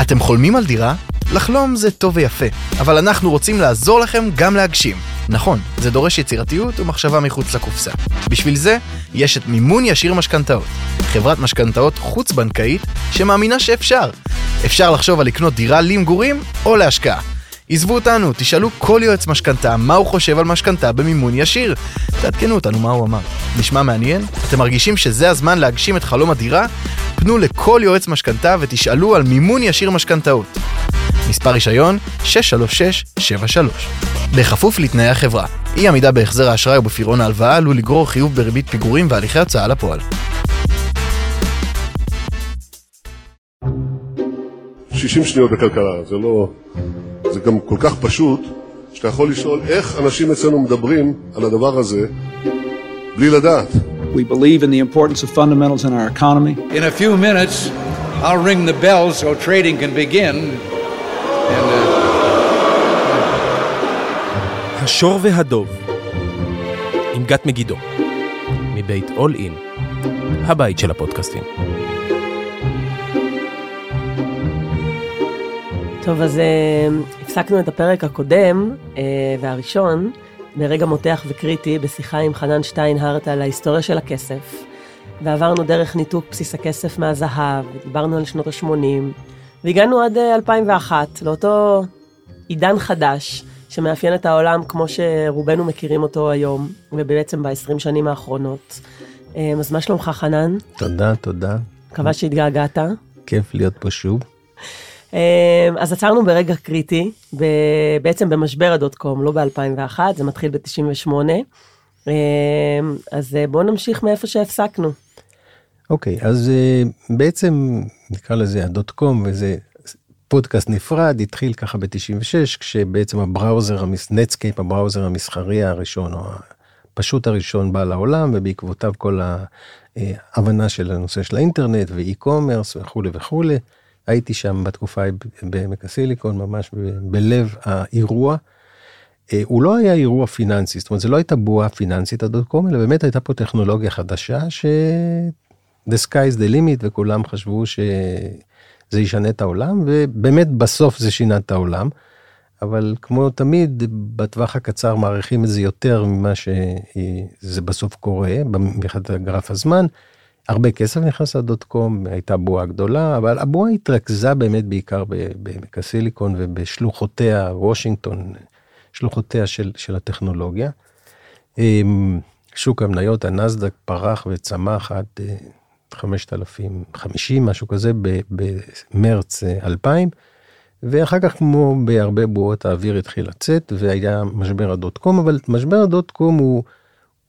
אתם חולמים על דירה? לחלום זה טוב ויפה, אבל אנחנו רוצים לעזור לכם גם להגשים. נכון, זה דורש יצירתיות ומחשבה מחוץ לקופסה. בשביל זה, יש את מימון ישיר משכנתאות. חברת משכנתאות חוץ-בנקאית שמאמינה שאפשר. אפשר לחשוב על לקנות דירה למגורים או להשקעה. עזבו אותנו, תשאלו כל יועץ משכנתה מה הוא חושב על משכנתה במימון ישיר. תעדכנו אותנו מה הוא אמר. נשמע מעניין? אתם מרגישים שזה הזמן להגשים את חלום הדירה? פנו לכל יועץ משכנתה ותשאלו על מימון ישיר משכנתאות. מספר רישיון 63673. בכפוף לתנאי החברה. אי עמידה בהחזר האשראי או בפירעון ההלוואה עלול לגרור חיוב בריבית פיגורים והליכי הוצאה לפועל. 60 שניות בכלכלה, זה לא... זה גם כל כך פשוט, שאתה יכול לשאול איך אנשים אצלנו מדברים על הדבר הזה בלי לדעת. We believe in the importance of fundamentals in our economy. In a few minutes, I'll ring the bell so trading can begin. And, uh, השור והדוב עם גת מגידו מבית אול אין, הבית של הפודקאסטים. טוב, אז אה, הפסקנו את הפרק הקודם אה, והראשון ברגע מותח וקריטי בשיחה עם חנן שטיינהרט על ההיסטוריה של הכסף. ועברנו דרך ניתוק בסיס הכסף מהזהב, דיברנו על שנות ה-80, והגענו עד אה, 2001, לאותו עידן חדש שמאפיין את העולם כמו שרובנו מכירים אותו היום, ובעצם ב-20 שנים האחרונות. אה, אז מה שלומך, חנן? תודה, תודה. מקווה שהתגעגעת. כיף להיות פה שוב. אה, אז עצרנו ברגע קריטי, בעצם במשבר הדוט-קום, לא ב-2001, זה מתחיל ב-98. אז אה, בואו נמשיך מאיפה שהפסקנו. אוקיי, אז אה, בעצם נקרא לזה הדוט קום, וזה פודקאסט נפרד, התחיל ככה ב-96, כשבעצם ה-browser, נטסקייפ, ה-browser המסחרי הראשון, או הפשוט הראשון בא לעולם, ובעקבותיו כל ההבנה של הנושא של האינטרנט ו-e-commerce וכולי וכולי. הייתי שם בתקופה ההיא בעמק הסיליקון, ממש בלב האירוע. אה, הוא לא היה אירוע פיננסי, זאת אומרת, זה לא הייתה בועה פיננסית הדוט קום, אלא באמת הייתה פה טכנולוגיה חדשה ש... the sky is the limit וכולם חשבו שזה ישנה את העולם ובאמת בסוף זה שינה את העולם. אבל כמו תמיד בטווח הקצר מעריכים את זה יותר ממה שזה בסוף קורה מבחינת גרף הזמן. הרבה כסף נכנס לדוט קום הייתה בועה גדולה אבל הבועה התרכזה באמת בעיקר בעמק הסיליקון ובשלוחותיה וושינגטון שלוחותיה של, של הטכנולוגיה. אמ, שוק המניות הנסדק פרח וצמח עד אה, 5,050 משהו כזה במרץ אה, 2000 ואחר כך כמו בהרבה בועות האוויר התחיל לצאת והיה משבר הדוט קום אבל משבר הדוט קום הוא,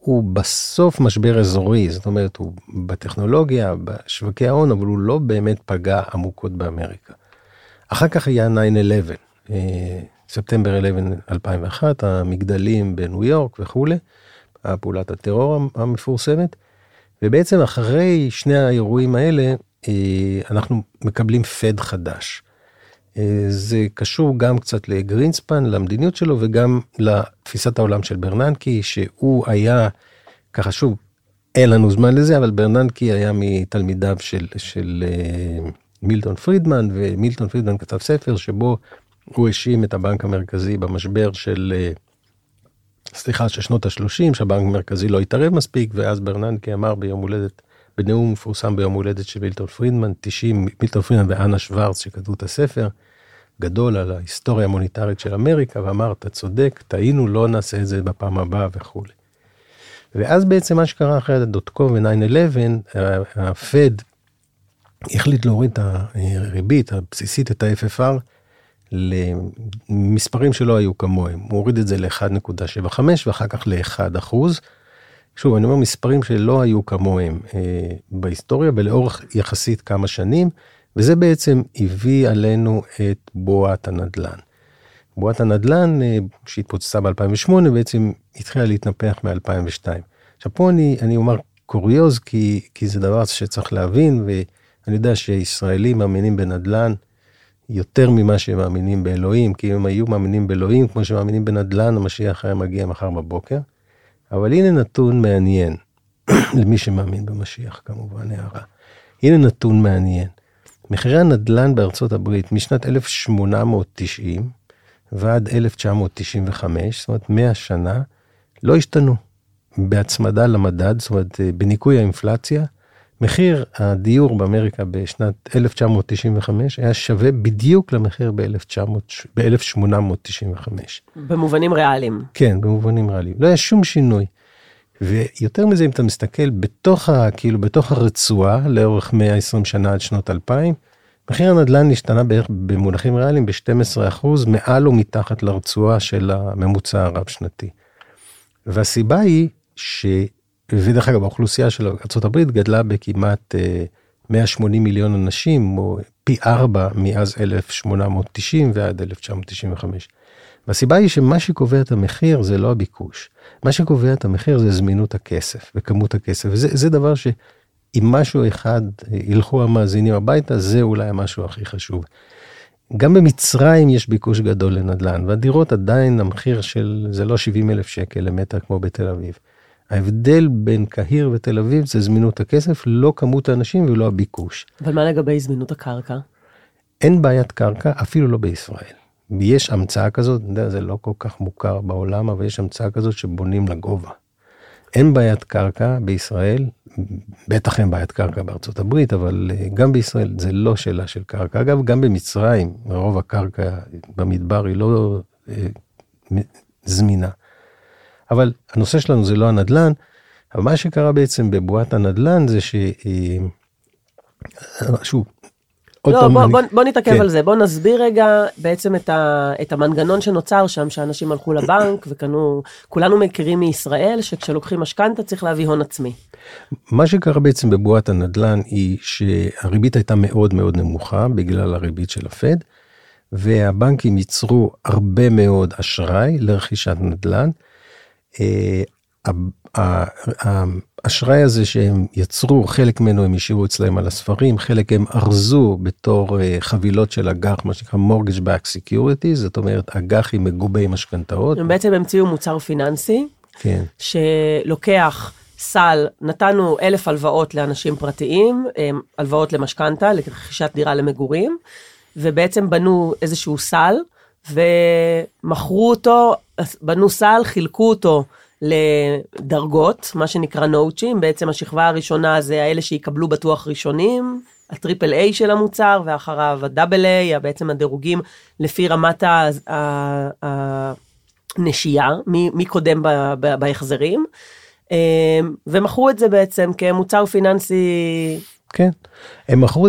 הוא בסוף משבר אזורי זאת אומרת הוא בטכנולוגיה בשווקי ההון אבל הוא לא באמת פגע עמוקות באמריקה. אחר כך היה 9-11 אה, ספטמבר 11 2001 המגדלים בניו יורק וכולי. פעולת הטרור המפורסמת. ובעצם אחרי שני האירועים האלה אה, אנחנו מקבלים פד חדש. אה, זה קשור גם קצת לגרינספן, למדיניות שלו וגם לתפיסת העולם של ברננקי, שהוא היה, ככה שוב, אין לנו זמן לזה, אבל ברננקי היה מתלמידיו של, של אה, מילטון פרידמן, ומילטון פרידמן כתב ספר שבו הוא האשים את הבנק המרכזי במשבר של, אה, סליחה, של שנות ה-30, שהבנק המרכזי לא התערב מספיק, ואז ברננקי אמר ביום הולדת, בנאום מפורסם ביום הולדת של מילטון פרידמן, 90, מילטון פרידמן ואנה שוורץ שכתבו את הספר, גדול על ההיסטוריה המוניטרית של אמריקה, ואמר, אתה צודק, טעינו, לא נעשה את זה בפעם הבאה וכולי. ואז בעצם מה שקרה אחרי הדוט קום ו-9-11, הפד החליט להוריד את הריבית הבסיסית, את ה-FFR, למספרים שלא היו כמוהם. הוא הוריד את זה ל-1.75 ואחר כך ל-1 אחוז. שוב, אני אומר מספרים שלא היו כמוהם אה, בהיסטוריה ולאורך יחסית כמה שנים, וזה בעצם הביא עלינו את בועת הנדל"ן. בועת הנדל"ן אה, שהתפוצצה ב-2008 בעצם התחילה להתנפח מ-2002. עכשיו פה אני, אני אומר קוריוז כי, כי זה דבר שצריך להבין ואני יודע שישראלים מאמינים בנדל"ן יותר ממה שהם מאמינים באלוהים, כי אם הם היו מאמינים באלוהים כמו שמאמינים בנדל"ן, המשיח היה מגיע מחר בבוקר. אבל הנה נתון מעניין, למי שמאמין במשיח כמובן, הערה. הנה נתון מעניין. מחירי הנדל"ן בארצות הברית משנת 1890 ועד 1995, זאת אומרת 100 שנה, לא השתנו. בהצמדה למדד, זאת אומרת בניכוי האינפלציה, מחיר הדיור באמריקה בשנת 1995 היה שווה בדיוק למחיר ב-1895. במובנים ריאליים. כן, במובנים ריאליים. לא היה שום שינוי. ויותר מזה, אם אתה מסתכל בתוך, ה, כאילו, בתוך הרצועה לאורך 120 שנה עד שנות 2000, מחיר הנדל"ן השתנה בערך במונחים ריאליים ב-12% מעל ומתחת לרצועה של הממוצע הרב-שנתי. והסיבה היא ש... ודרך אגב, האוכלוסייה של ארה"ב גדלה בכמעט 180 אה, מיליון אנשים, או פי ארבע מאז 1890 ועד 1995. והסיבה היא שמה שקובע את המחיר זה לא הביקוש. מה שקובע את המחיר זה זמינות הכסף וכמות הכסף. וזה דבר שאם משהו אחד ילכו המאזינים הביתה, זה אולי המשהו הכי חשוב. גם במצרים יש ביקוש גדול לנדל"ן, והדירות עדיין, המחיר של, זה לא 70 אלף שקל למטר כמו בתל אביב. ההבדל בין קהיר ותל אביב זה זמינות הכסף, לא כמות האנשים ולא הביקוש. אבל מה לגבי זמינות הקרקע? אין בעיית קרקע, אפילו לא בישראל. יש המצאה כזאת, אני יודע, זה לא כל כך מוכר בעולם, אבל יש המצאה כזאת שבונים לגובה. אין בעיית קרקע בישראל, בטח אין בעיית קרקע בארצות הברית, אבל אה, גם בישראל זה לא שאלה של קרקע. אגב, גם במצרים, רוב הקרקע במדבר היא לא אה, זמינה. אבל הנושא שלנו זה לא הנדל"ן, אבל מה שקרה בעצם בבועת הנדל"ן זה ש... אה, שוב, עוד לא, פעם, בוא, אני... בוא, בוא נתעכב כן. על זה, בוא נסביר רגע בעצם את, ה, את המנגנון שנוצר שם, שאנשים הלכו לבנק וקנו, כולנו מכירים מישראל שכשלוקחים משכנתה צריך להביא הון עצמי. מה שקרה בעצם בבועת הנדל"ן היא שהריבית הייתה מאוד מאוד נמוכה בגלל הריבית של הפד, והבנקים ייצרו הרבה מאוד אשראי לרכישת נדל"ן. אה, האשראי הזה שהם יצרו, חלק ממנו הם השאירו אצלהם על הספרים, חלק הם ארזו בתור אה, חבילות של אג"ח, מה שנקרא mortgage back security, זאת אומרת אג"חים מגובי משכנתאות. הם בעצם המציאו מוצר פיננסי, כן. שלוקח סל, נתנו אלף הלוואות לאנשים פרטיים, הלוואות למשכנתה, לרכישת דירה למגורים, ובעצם בנו איזשהו סל, ומכרו אותו, בנו סל, חילקו אותו. לדרגות, מה שנקרא נואוצ'ים, בעצם השכבה הראשונה זה האלה שיקבלו בטוח ראשונים, הטריפל איי של המוצר, ואחריו הדאבל איי, בעצם הדירוגים לפי רמת הנשייה, מי, מי קודם בהחזרים, אמ, ומכרו את זה בעצם כמוצר פיננסי. כן, הם מכרו,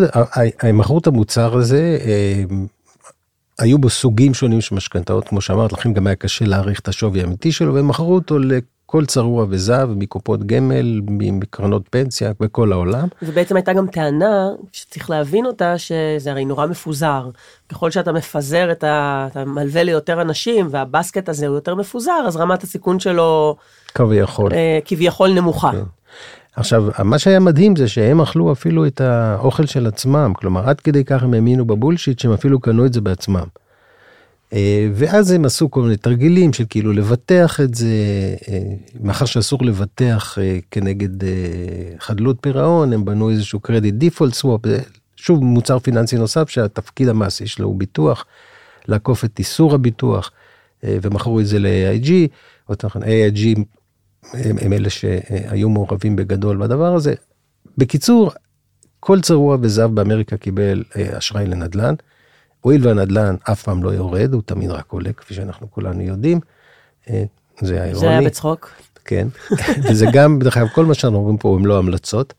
הם מכרו את המוצר הזה, אמ, היו בו סוגים שונים של משכנתאות, כמו שאמרת, לכן גם היה קשה להעריך את השווי האמיתי שלו, והם מכרו אותו לכל צרוע וזהב, מקופות גמל, מקרנות פנסיה, בכל העולם. ובעצם הייתה גם טענה, שצריך להבין אותה, שזה הרי נורא מפוזר. ככל שאתה מפזר את ה... אתה מלווה ליותר אנשים, והבסקט הזה הוא יותר מפוזר, אז רמת הסיכון שלו... כביכול. אה, כביכול נמוכה. כן. עכשיו, מה שהיה מדהים זה שהם אכלו אפילו את האוכל של עצמם, כלומר, עד כדי כך הם האמינו בבולשיט שהם אפילו קנו את זה בעצמם. אה, ואז הם עשו כל מיני תרגילים של כאילו לבטח את זה, אה, מאחר שאסור לבטח אה, כנגד חדלות פירעון, הם בנו איזשהו קרדיט דיפולט סוואפ, שוב מוצר פיננסי נוסף שהתפקיד המעשי שלו הוא ביטוח, לעקוף את איסור הביטוח, ומכרו את זה ל-AIG, AIG הם, הם אלה שהיו מעורבים בגדול בדבר הזה. בקיצור, כל צרוע וזהב באמריקה קיבל אה, אשראי לנדל"ן. הואיל והנדל"ן אף פעם לא יורד, הוא תמיד רק עולה, כפי שאנחנו כולנו יודעים. אה, זה היה אירוני. זה היה בצחוק. כן, וזה גם, דרך אגב, כל מה שאנחנו אומרים פה הם לא המלצות.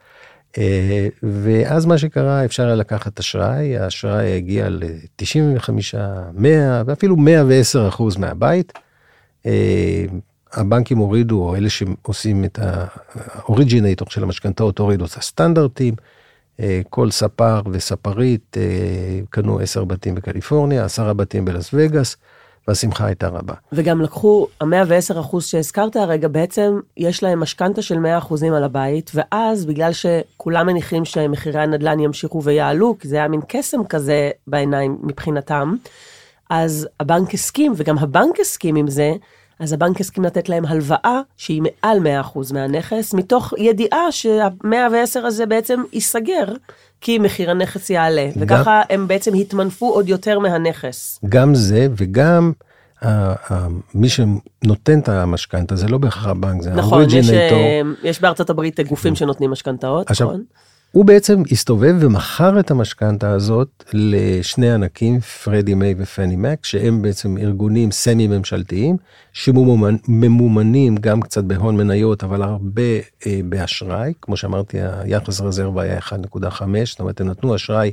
אה, ואז מה שקרה, אפשר היה לקחת אשראי, האשראי הגיע ל-95, 100 ואפילו 110 אחוז מהבית. הבנקים הורידו, או אלה שעושים את האוריג'ינטור של המשכנתאות הורידו את הסטנדרטים. אה, כל ספר וספרית אה, קנו עשר בתים בקליפורניה, עשרה בתים בלאס וגאס, והשמחה הייתה רבה. וגם לקחו, ה-110 אחוז שהזכרת הרגע, בעצם יש להם משכנתה של 100 אחוזים על הבית, ואז בגלל שכולם מניחים שמחירי הנדל"ן ימשיכו ויעלו, כי זה היה מין קסם כזה בעיניים מבחינתם, אז הבנק הסכים, וגם הבנק הסכים עם זה, אז הבנק הסכים לתת להם הלוואה שהיא מעל 100% מהנכס, מתוך ידיעה שה-110 הזה בעצם ייסגר, כי מחיר הנכס יעלה, וככה הם בעצם התמנפו עוד יותר מהנכס. גם זה וגם מי שנותן את המשכנתה זה לא בהכרח הבנק, זה נכון, יש, האוריג'ינטור. אה, יש בארצות הברית גופים שנותנים משכנתאות, נכון? הוא בעצם הסתובב ומכר את המשכנתה הזאת לשני ענקים, פרדי מיי ופני מק, שהם בעצם ארגונים סמי ממשלתיים, שממומנים גם קצת בהון מניות, אבל הרבה אה, באשראי. כמו שאמרתי, היחס רזרבה היה 1.5, זאת אומרת, הם נתנו אשראי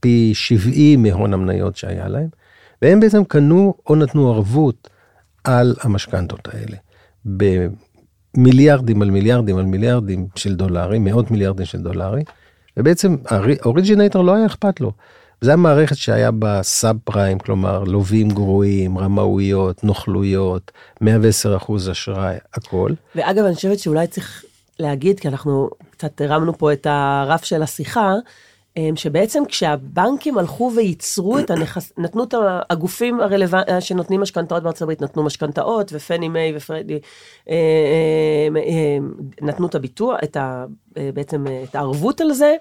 פי 70 מהון המניות שהיה להם, והם בעצם קנו או נתנו ערבות על המשכנתות האלה. במיליארדים על מיליארדים על מיליארדים של דולרים, מאות מיליארדים של דולרים, ובעצם האוריג'ינטור לא היה אכפת לו. זו המערכת שהיה בה סאב פריים, כלומר לווים גרועים, רמאויות, נוכלויות, 110 אחוז אשראי, הכל. ואגב, אני חושבת שאולי צריך להגיד, כי אנחנו קצת הרמנו פה את הרף של השיחה, שבעצם כשהבנקים הלכו וייצרו את הנכס, נתנו את הגופים הרלוונטיים שנותנים משכנתאות בארצות הברית, נתנו משכנתאות, ופני מיי ופרדי אה, אה, אה, נתנו את הביטוח, את ה, אה, בעצם אה, את הערבות על זה,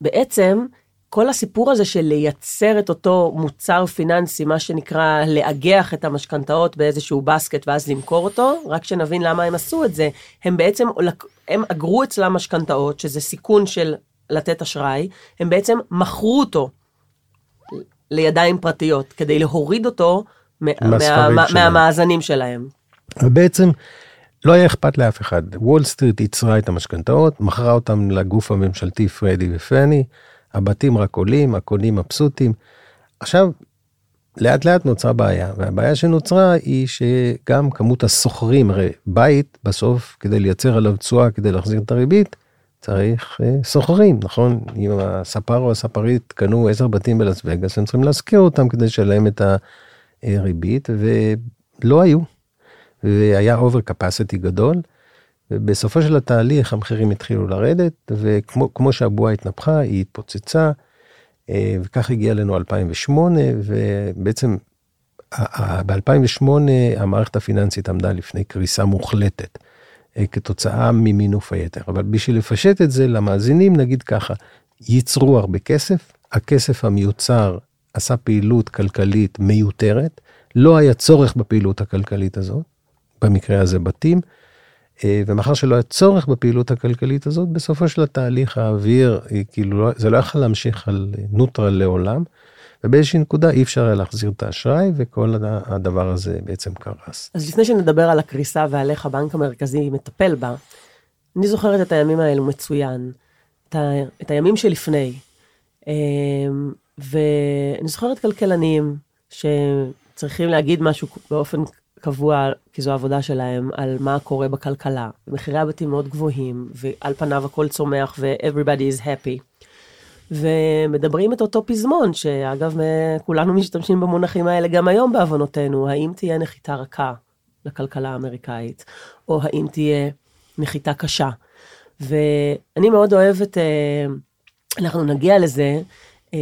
בעצם כל הסיפור הזה של לייצר את אותו מוצר פיננסי, מה שנקרא לאגח את המשכנתאות באיזשהו בסקט ואז למכור אותו, רק שנבין למה הם עשו את זה, הם בעצם, הם אגרו אצלם משכנתאות, שזה סיכון של לתת אשראי, הם בעצם מכרו אותו לידיים פרטיות, כדי להוריד אותו מה, מה, שלהם. מהמאזנים שלהם. ובעצם לא היה אכפת לאף אחד. וול סטריט ייצרה את המשכנתאות, מכרה אותם לגוף הממשלתי פרדי ופני, הבתים רק עולים, הקונים מבסוטים. עכשיו, לאט לאט נוצרה בעיה, והבעיה שנוצרה היא שגם כמות השוכרים, הרי בית בסוף, כדי לייצר עליו תשואה, כדי להחזיר את הריבית, צריך אה, שוכרים, נכון? אם הספר או הספרית קנו עשר בתים בלאס וגאס, הם צריכים להשכיר אותם כדי לשלם את הריבית, ולא היו. והיה אובר קפסיטי גדול, ובסופו של התהליך המחירים התחילו לרדת, וכמו כמו שהבועה התנפחה, היא התפוצצה, אה, וכך הגיע אלינו 2008, ובעצם ב-2008 המערכת הפיננסית עמדה לפני קריסה מוחלטת. אה, כתוצאה ממינוף היתר. אבל בשביל לפשט את זה למאזינים, נגיד ככה, ייצרו הרבה כסף, הכסף המיוצר עשה פעילות כלכלית מיותרת, לא היה צורך בפעילות הכלכלית הזאת, במקרה הזה בתים, אה, ומאחר שלא היה צורך בפעילות הכלכלית הזאת, בסופו של התהליך האוויר, אה, כאילו, לא- זה לא יכול להמשיך על נוטרל לעולם, ובאיזושהי נקודה אי אפשר היה להחזיר את האשראי, וכל הדבר הזה בעצם קרס. אז לפני שנדבר על הקריסה ועל איך הבנק המרכזי מטפל בה, אני זוכרת את הימים האלו מצוין, את, ה, את הימים שלפני. אמ, ואני זוכרת כלכלנים שצריכים להגיד משהו באופן קבוע, כי זו העבודה שלהם, על מה קורה בכלכלה. מחירי הבתים מאוד גבוהים, ועל פניו הכל צומח ו-everybody is happy. ומדברים את אותו פזמון, שאגב, כולנו משתמשים במונחים האלה גם היום בעוונותינו, האם תהיה נחיתה רכה לכלכלה האמריקאית, או האם תהיה נחיתה קשה. ואני מאוד אוהבת, אה, אנחנו נגיע לזה, אה,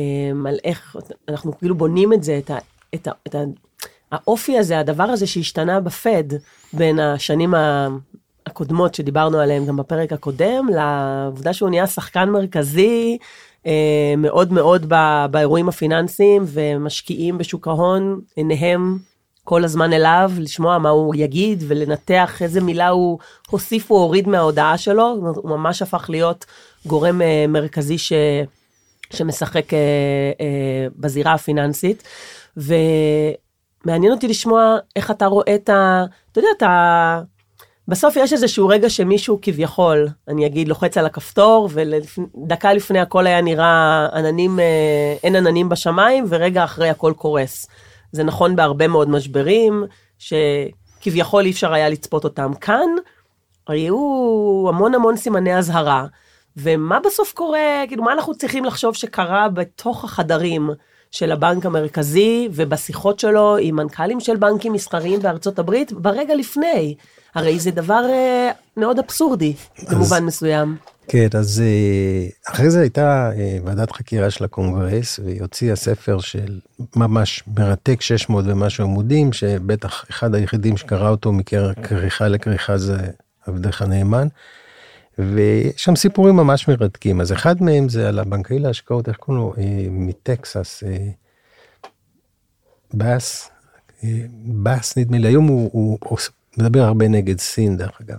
על איך אנחנו כאילו בונים את זה, את, ה, את, ה, את ה, האופי הזה, הדבר הזה שהשתנה בפד בין השנים. הקודמות שדיברנו עליהן גם בפרק הקודם, לעובדה שהוא נהיה שחקן מרכזי אה, מאוד מאוד ב, באירועים הפיננסיים ומשקיעים בשוק ההון, עיניהם כל הזמן אליו, לשמוע מה הוא יגיד ולנתח איזה מילה הוא הוסיף או הוריד מההודעה שלו, הוא ממש הפך להיות גורם אה, מרכזי ש, שמשחק אה, אה, בזירה הפיננסית. ומעניין אותי לשמוע איך אתה רואה את ה... אתה יודע, אתה... בסוף יש איזשהו רגע שמישהו כביכול, אני אגיד, לוחץ על הכפתור, ודקה לפני הכל היה נראה עננים, אה, אין עננים בשמיים, ורגע אחרי הכל קורס. זה נכון בהרבה מאוד משברים, שכביכול אי אפשר היה לצפות אותם. כאן היו המון המון סימני אזהרה, ומה בסוף קורה, כאילו, מה אנחנו צריכים לחשוב שקרה בתוך החדרים של הבנק המרכזי, ובשיחות שלו עם מנכ"לים של בנקים מסחריים בארצות הברית, ברגע לפני. הרי זה דבר אה, מאוד אבסורדי במובן מסוים. כן, אז אה, אחרי זה הייתה אה, ועדת חקירה של הקונגרס, והיא הוציאה ספר של ממש מרתק 600 ומשהו עמודים, שבטח אחד היחידים שקרא אותו מכריכה לכריכה זה עבדך הנאמן. ויש שם סיפורים ממש מרתקים. אז אחד מהם זה על הבנקאי להשקעות, איך קוראים לו? אה, מטקסס, אה, באס, אה, באס נדמה לי, היום הוא, הוא, הוא מדבר הרבה נגד סין דרך אגב.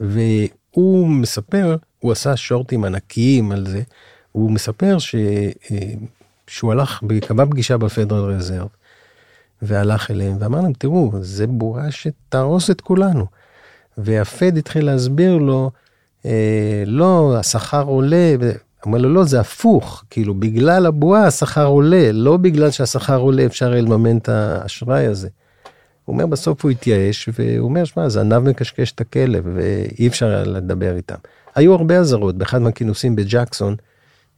והוא מספר, הוא עשה שורטים ענקיים על זה, הוא מספר ש, אה, שהוא הלך, קבע פגישה בפדרל רזרב, והלך אליהם ואמר להם, תראו, זה בועה שתהרוס את כולנו. והפד התחיל להסביר לו, אה, לא, השכר עולה, אמר לו, לא, זה הפוך, כאילו, בגלל הבועה השכר עולה, לא בגלל שהשכר עולה אפשר לממן את האשראי הזה. הוא אומר, בסוף הוא התייאש, והוא אומר, שמע, זנב מקשקש את הכלב, ואי אפשר לדבר איתם. היו הרבה אזהרות, באחד מהכינוסים בג'קסון,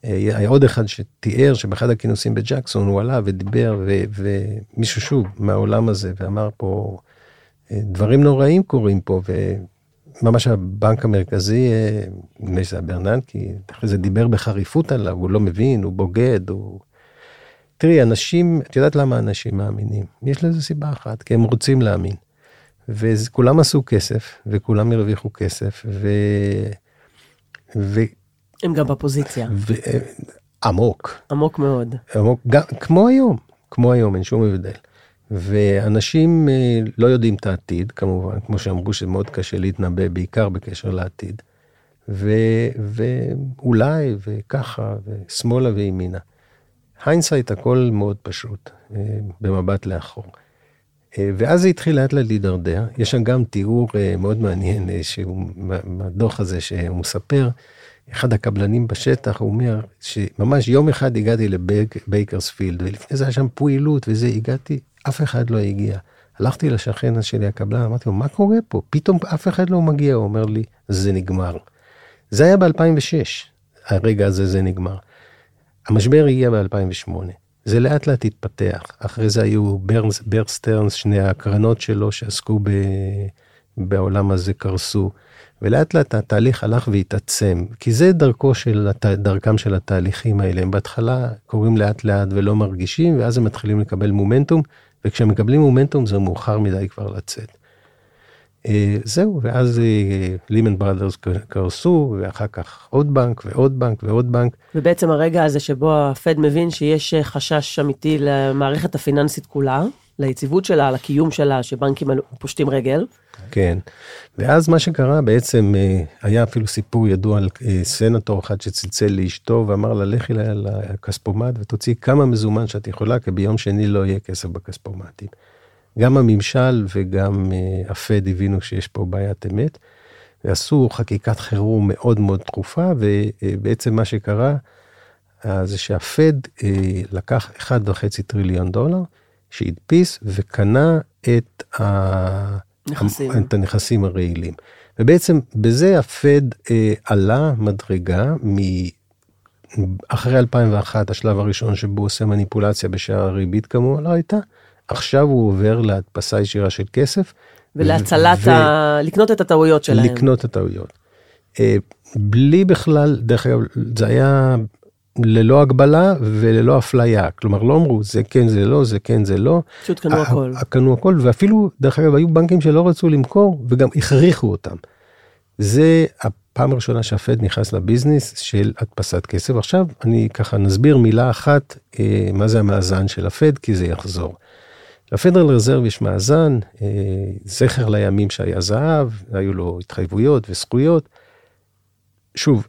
אה, היה עוד אחד שתיאר שבאחד הכינוסים בג'קסון הוא עלה ודיבר, ו, ומישהו שוב מהעולם הזה, ואמר פה, אה, דברים נוראים קורים פה, וממש הבנק המרכזי, אה, נדמה לי שזה היה ברננקי, אחרי זה דיבר בחריפות עליו, הוא לא מבין, הוא בוגד, הוא... תראי, אנשים, את יודעת למה אנשים מאמינים? יש לזה סיבה אחת, כי הם רוצים להאמין. וכולם עשו כסף, וכולם הרוויחו כסף, ו... ו... הם גם בפוזיציה. ו... עמוק. עמוק מאוד. עמוק, גם, כמו היום, כמו היום, אין שום הבדל. ואנשים אה, לא יודעים את העתיד, כמובן, כמו שאמרו שמאוד קשה להתנבא, בעיקר בקשר לעתיד. ו... ואולי, וככה, ושמאלה וימינה. hindsight הכל מאוד פשוט, אה, במבט לאחור. אה, ואז זה התחיל לאט לאט להידרדר. יש שם גם תיאור אה, מאוד מעניין, שהוא, מהדוח הזה שהוא מספר, אחד הקבלנים בשטח, הוא אומר שממש יום אחד הגעתי לבייקרספילד, ולפני זה היה שם פעילות וזה, הגעתי, אף אחד לא הגיע. הלכתי לשכן שלי, הקבלן, אמרתי לו, מה קורה פה? פתאום אף אחד לא מגיע, הוא אומר לי, זה נגמר. זה היה ב-2006, הרגע הזה זה נגמר. המשבר הגיע ב-2008. זה לאט לאט התפתח. אחרי זה היו ברנס, בר סטרנס, שני הקרנות שלו שעסקו ב, בעולם הזה קרסו. ולאט לאט התהליך הלך והתעצם, כי זה דרכו של, דרכם של התהליכים האלה. הם בהתחלה קורים לאט לאט ולא מרגישים, ואז הם מתחילים לקבל מומנטום, וכשהם מקבלים מומנטום זה מאוחר מדי כבר לצאת. אה, זהו, ואז לימן בראדרס קרסו, ואחר כך עוד בנק ועוד בנק ועוד בנק. ובעצם הרגע הזה שבו הפד מבין שיש אה, חשש אמיתי למערכת הפיננסית כולה, ליציבות שלה, לקיום שלה, שבנקים פושטים רגל. כן, ואז מה שקרה בעצם, אה, היה אפילו סיפור ידוע על סנטור אחד שצלצל לאשתו ואמר לה, לכי לכספומט ותוציאי כמה מזומן שאת יכולה, כי ביום שני לא יהיה כסף בכספומטים. גם הממשל וגם uh, הפד הבינו שיש פה בעיית אמת, ועשו חקיקת חירום מאוד מאוד דחופה, ובעצם מה שקרה uh, זה שהפד uh, לקח 1.5 טריליון דולר, שהדפיס וקנה את, ה... את הנכסים הרעילים. ובעצם בזה הפד עלה מדרגה מ... אחרי 2001, השלב הראשון שבו עושה מניפולציה בשער הריבית כמובן לא הייתה, עכשיו הוא עובר להדפסה ישירה של כסף. ולהצלת, ו... ה... לקנות את הטעויות שלהם. לקנות את הטעויות. אה, בלי בכלל, דרך אגב, זה היה ללא הגבלה וללא אפליה. כלומר, לא אמרו זה כן, זה לא, זה כן, זה לא. פשוט קנו הכל. קנו הכל, ואפילו, דרך אגב, היו בנקים שלא רצו למכור וגם הכריחו אותם. זה הפעם הראשונה שהפד נכנס לביזנס של הדפסת כסף. עכשיו אני ככה נסביר מילה אחת, אה, מה זה המאזן של הפד, כי זה יחזור. לפדרל רזרב יש מאזן, אה, זכר לימים שהיה זהב, היו לו התחייבויות וזכויות. שוב,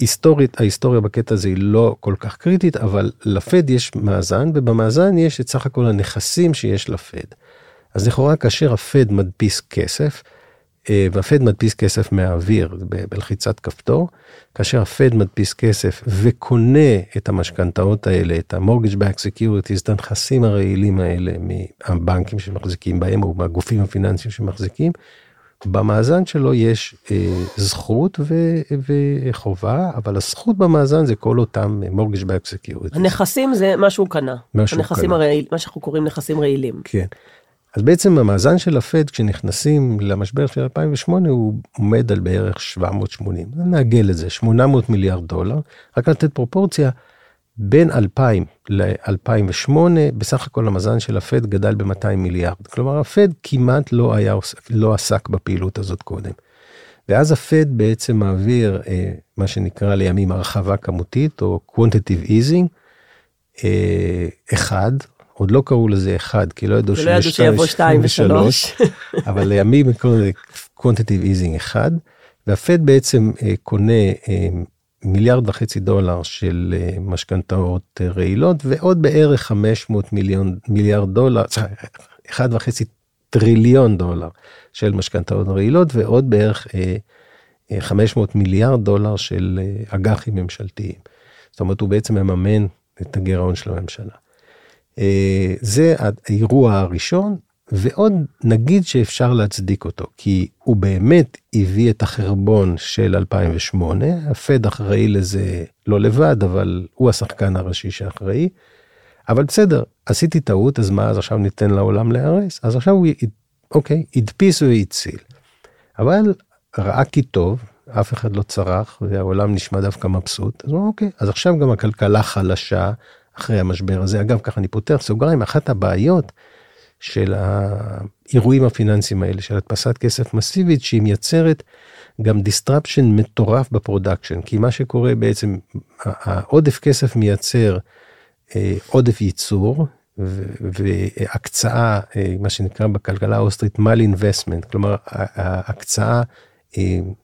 היסטורית, ההיסטוריה בקטע הזה היא לא כל כך קריטית, אבל לפד יש מאזן, ובמאזן יש את סך הכל הנכסים שיש לפד. אז לכאורה כאשר הפד מדפיס כסף, והפד מדפיס כסף מהאוויר בלחיצת כפתור, כאשר הפד מדפיס כסף וקונה את המשכנתאות האלה, את ה-mortgage back securities, את הנכסים הרעילים האלה מהבנקים שמחזיקים בהם או מהגופים הפיננסיים שמחזיקים, במאזן שלו יש אה, זכות ו- וחובה, אבל הזכות במאזן זה כל אותם mortgage back securities. הנכסים זה מה שהוא קנה. מה שהוא קנה. הרעיל, מה שאנחנו קוראים נכסים רעילים. כן. אז בעצם המאזן של הפד כשנכנסים למשבר של 2008 הוא עומד על בערך 780, נעגל את זה, 800 מיליארד דולר, רק לתת פרופורציה, בין 2000 ל-2008 בסך הכל המאזן של הפד גדל ב-200 מיליארד, כלומר הפד כמעט לא, היה, לא עסק בפעילות הזאת קודם. ואז הפד בעצם מעביר אה, מה שנקרא לימים הרחבה כמותית או quantitative easing, אה, אחד, עוד לא קראו לזה אחד, כי לא ידעו ידעו שיבוא שתיים ושלוש. אבל לימים קוראים לזה quantitative easing אחד, והפד בעצם אה, קונה אה, מיליארד וחצי דולר של אה, משכנתאות רעילות, ועוד בערך 500 מיליון, מיליארד דולר, אחד וחצי טריליון דולר של משכנתאות רעילות, ועוד בערך אה, אה, 500 מיליארד דולר של אג"חים ממשלתיים. זאת אומרת, הוא בעצם מממן את הגירעון של הממשלה. אה, זה האירוע הראשון, ועוד נגיד שאפשר להצדיק אותו, כי הוא באמת הביא את החרבון של 2008, הפד אחראי לזה לא לבד, אבל הוא השחקן הראשי שאחראי. אבל בסדר, עשיתי טעות, אז מה, אז עכשיו ניתן לעולם להיהרס? אז עכשיו הוא, אוקיי, הדפיס והציל. אבל ראה כי טוב, אף אחד לא צרח, והעולם נשמע דווקא מבסוט, אז הוא אוקיי, אז עכשיו גם הכלכלה חלשה אחרי המשבר הזה. אגב, ככה אני פותח סוגריים, אחת הבעיות של האירועים הפיננסיים האלה, של הדפסת כסף מסיבית, שהיא מייצרת גם disruption מטורף ב-production, כי מה שקורה בעצם, העודף כסף מייצר אה, עודף ייצור והקצאה, אה, מה שנקרא בכלכלה האוסטרית mal investment, כלומר הקצאה אה,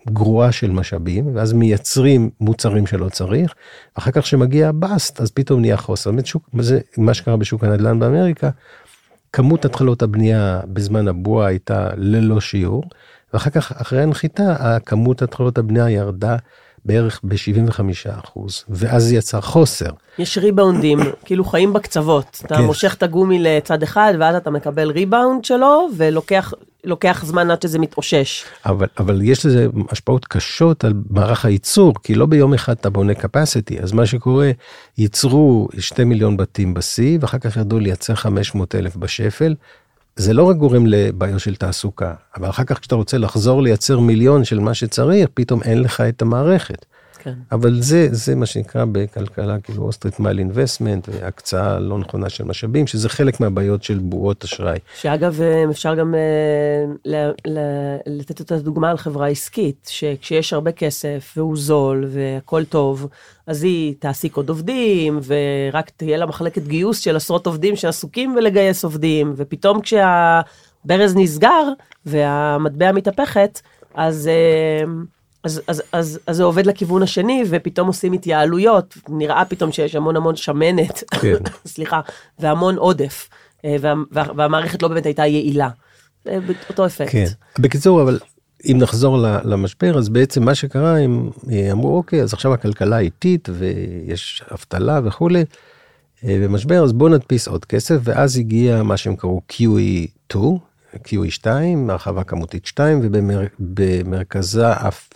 גרועה של משאבים, ואז מייצרים מוצרים שלא צריך, אחר כך שמגיע הבאסט, אז פתאום נהיה חוסר. באמת שוק, זה מה שקרה בשוק הנדל"ן באמריקה, כמות התחלות הבנייה בזמן הבועה הייתה ללא שיעור, ואחר כך, אחרי הנחיתה, כמות התחלות הבנייה ירדה בערך ב-75 אחוז, ואז זה יצר חוסר. יש ריבאונדים, כאילו חיים בקצוות. אתה כן. מושך את הגומי לצד אחד, ואז אתה מקבל ריבאונד שלו, ולוקח לוקח זמן עד שזה מתאושש. אבל, אבל יש לזה השפעות קשות על מערך הייצור, כי לא ביום אחד אתה בונה capacity, אז מה שקורה, ייצרו 2 מיליון בתים בשיא, ואחר כך ירדו לייצר 500 אלף בשפל. זה לא רק גורם לבעיות של תעסוקה, אבל אחר כך כשאתה רוצה לחזור לייצר מיליון של מה שצריך, פתאום אין לך את המערכת. כן. אבל זה, זה מה שנקרא בכלכלה, כאילו אוסטרית מייל אינבסטמנט, והקצאה לא נכונה של משאבים, שזה חלק מהבעיות של בועות אשראי. שאגב, אה, אפשר גם אה, ל- ל- לתת את הדוגמה על חברה עסקית, שכשיש הרבה כסף והוא זול והכל טוב, אז היא תעסיק עוד עובדים, ורק תהיה לה מחלקת גיוס של עשרות עובדים שעסוקים בלגייס עובדים, ופתאום כשהברז נסגר והמטבע מתהפכת, אז... אה, אז, אז, אז, אז זה עובד לכיוון השני, ופתאום עושים התייעלויות, נראה פתאום שיש המון המון שמנת, כן. סליחה, והמון עודף, אה, וה, וה, והמערכת לא באמת הייתה יעילה. זה אותו אפקט. כן. בקיצור, אבל אם נחזור למשבר, אז בעצם מה שקרה, הם אה, אמרו, אוקיי, אז עכשיו הכלכלה איטית ויש אבטלה וכולי, אה, ומשבר, אז בואו נדפיס עוד כסף, ואז הגיע מה שהם קראו QE2, QE2, הרחבה כמותית 2, ובמרכזה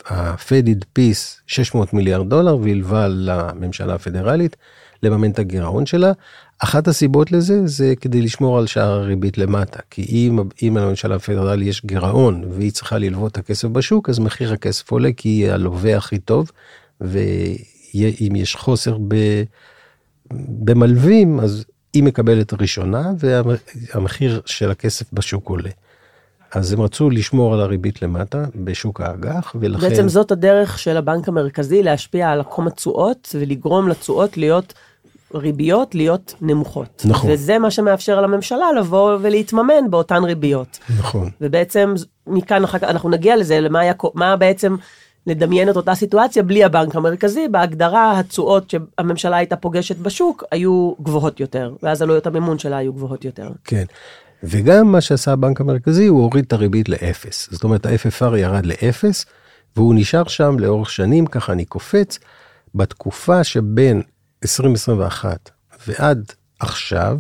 הפד הדפיס 600 מיליארד דולר והלווה לממשלה הפדרלית לממן את הגירעון שלה. אחת הסיבות לזה זה כדי לשמור על שער הריבית למטה, כי אם, אם לממשלה הפדרלית יש גירעון והיא צריכה ללוות את הכסף בשוק, אז מחיר הכסף עולה כי היא הלווה הכי טוב, ואם יש חוסר ב, במלווים, אז היא מקבלת ראשונה והמחיר של הכסף בשוק עולה. אז הם רצו לשמור על הריבית למטה בשוק האג"ח, ולכן... בעצם זאת הדרך של הבנק המרכזי להשפיע על עקום התשואות ולגרום לתשואות להיות ריביות להיות נמוכות. נכון. וזה מה שמאפשר לממשלה לבוא ולהתממן באותן ריביות. נכון. ובעצם מכאן אחר כך אנחנו נגיע לזה, למה היה, מה בעצם לדמיין את אותה סיטואציה בלי הבנק המרכזי, בהגדרה התשואות שהממשלה הייתה פוגשת בשוק היו גבוהות יותר, ואז עלויות המימון שלה היו גבוהות יותר. כן. וגם מה שעשה הבנק המרכזי, הוא הוריד את הריבית לאפס. זאת אומרת, ה-FFR ירד לאפס, והוא נשאר שם לאורך שנים, ככה אני קופץ, בתקופה שבין 2021 ועד עכשיו,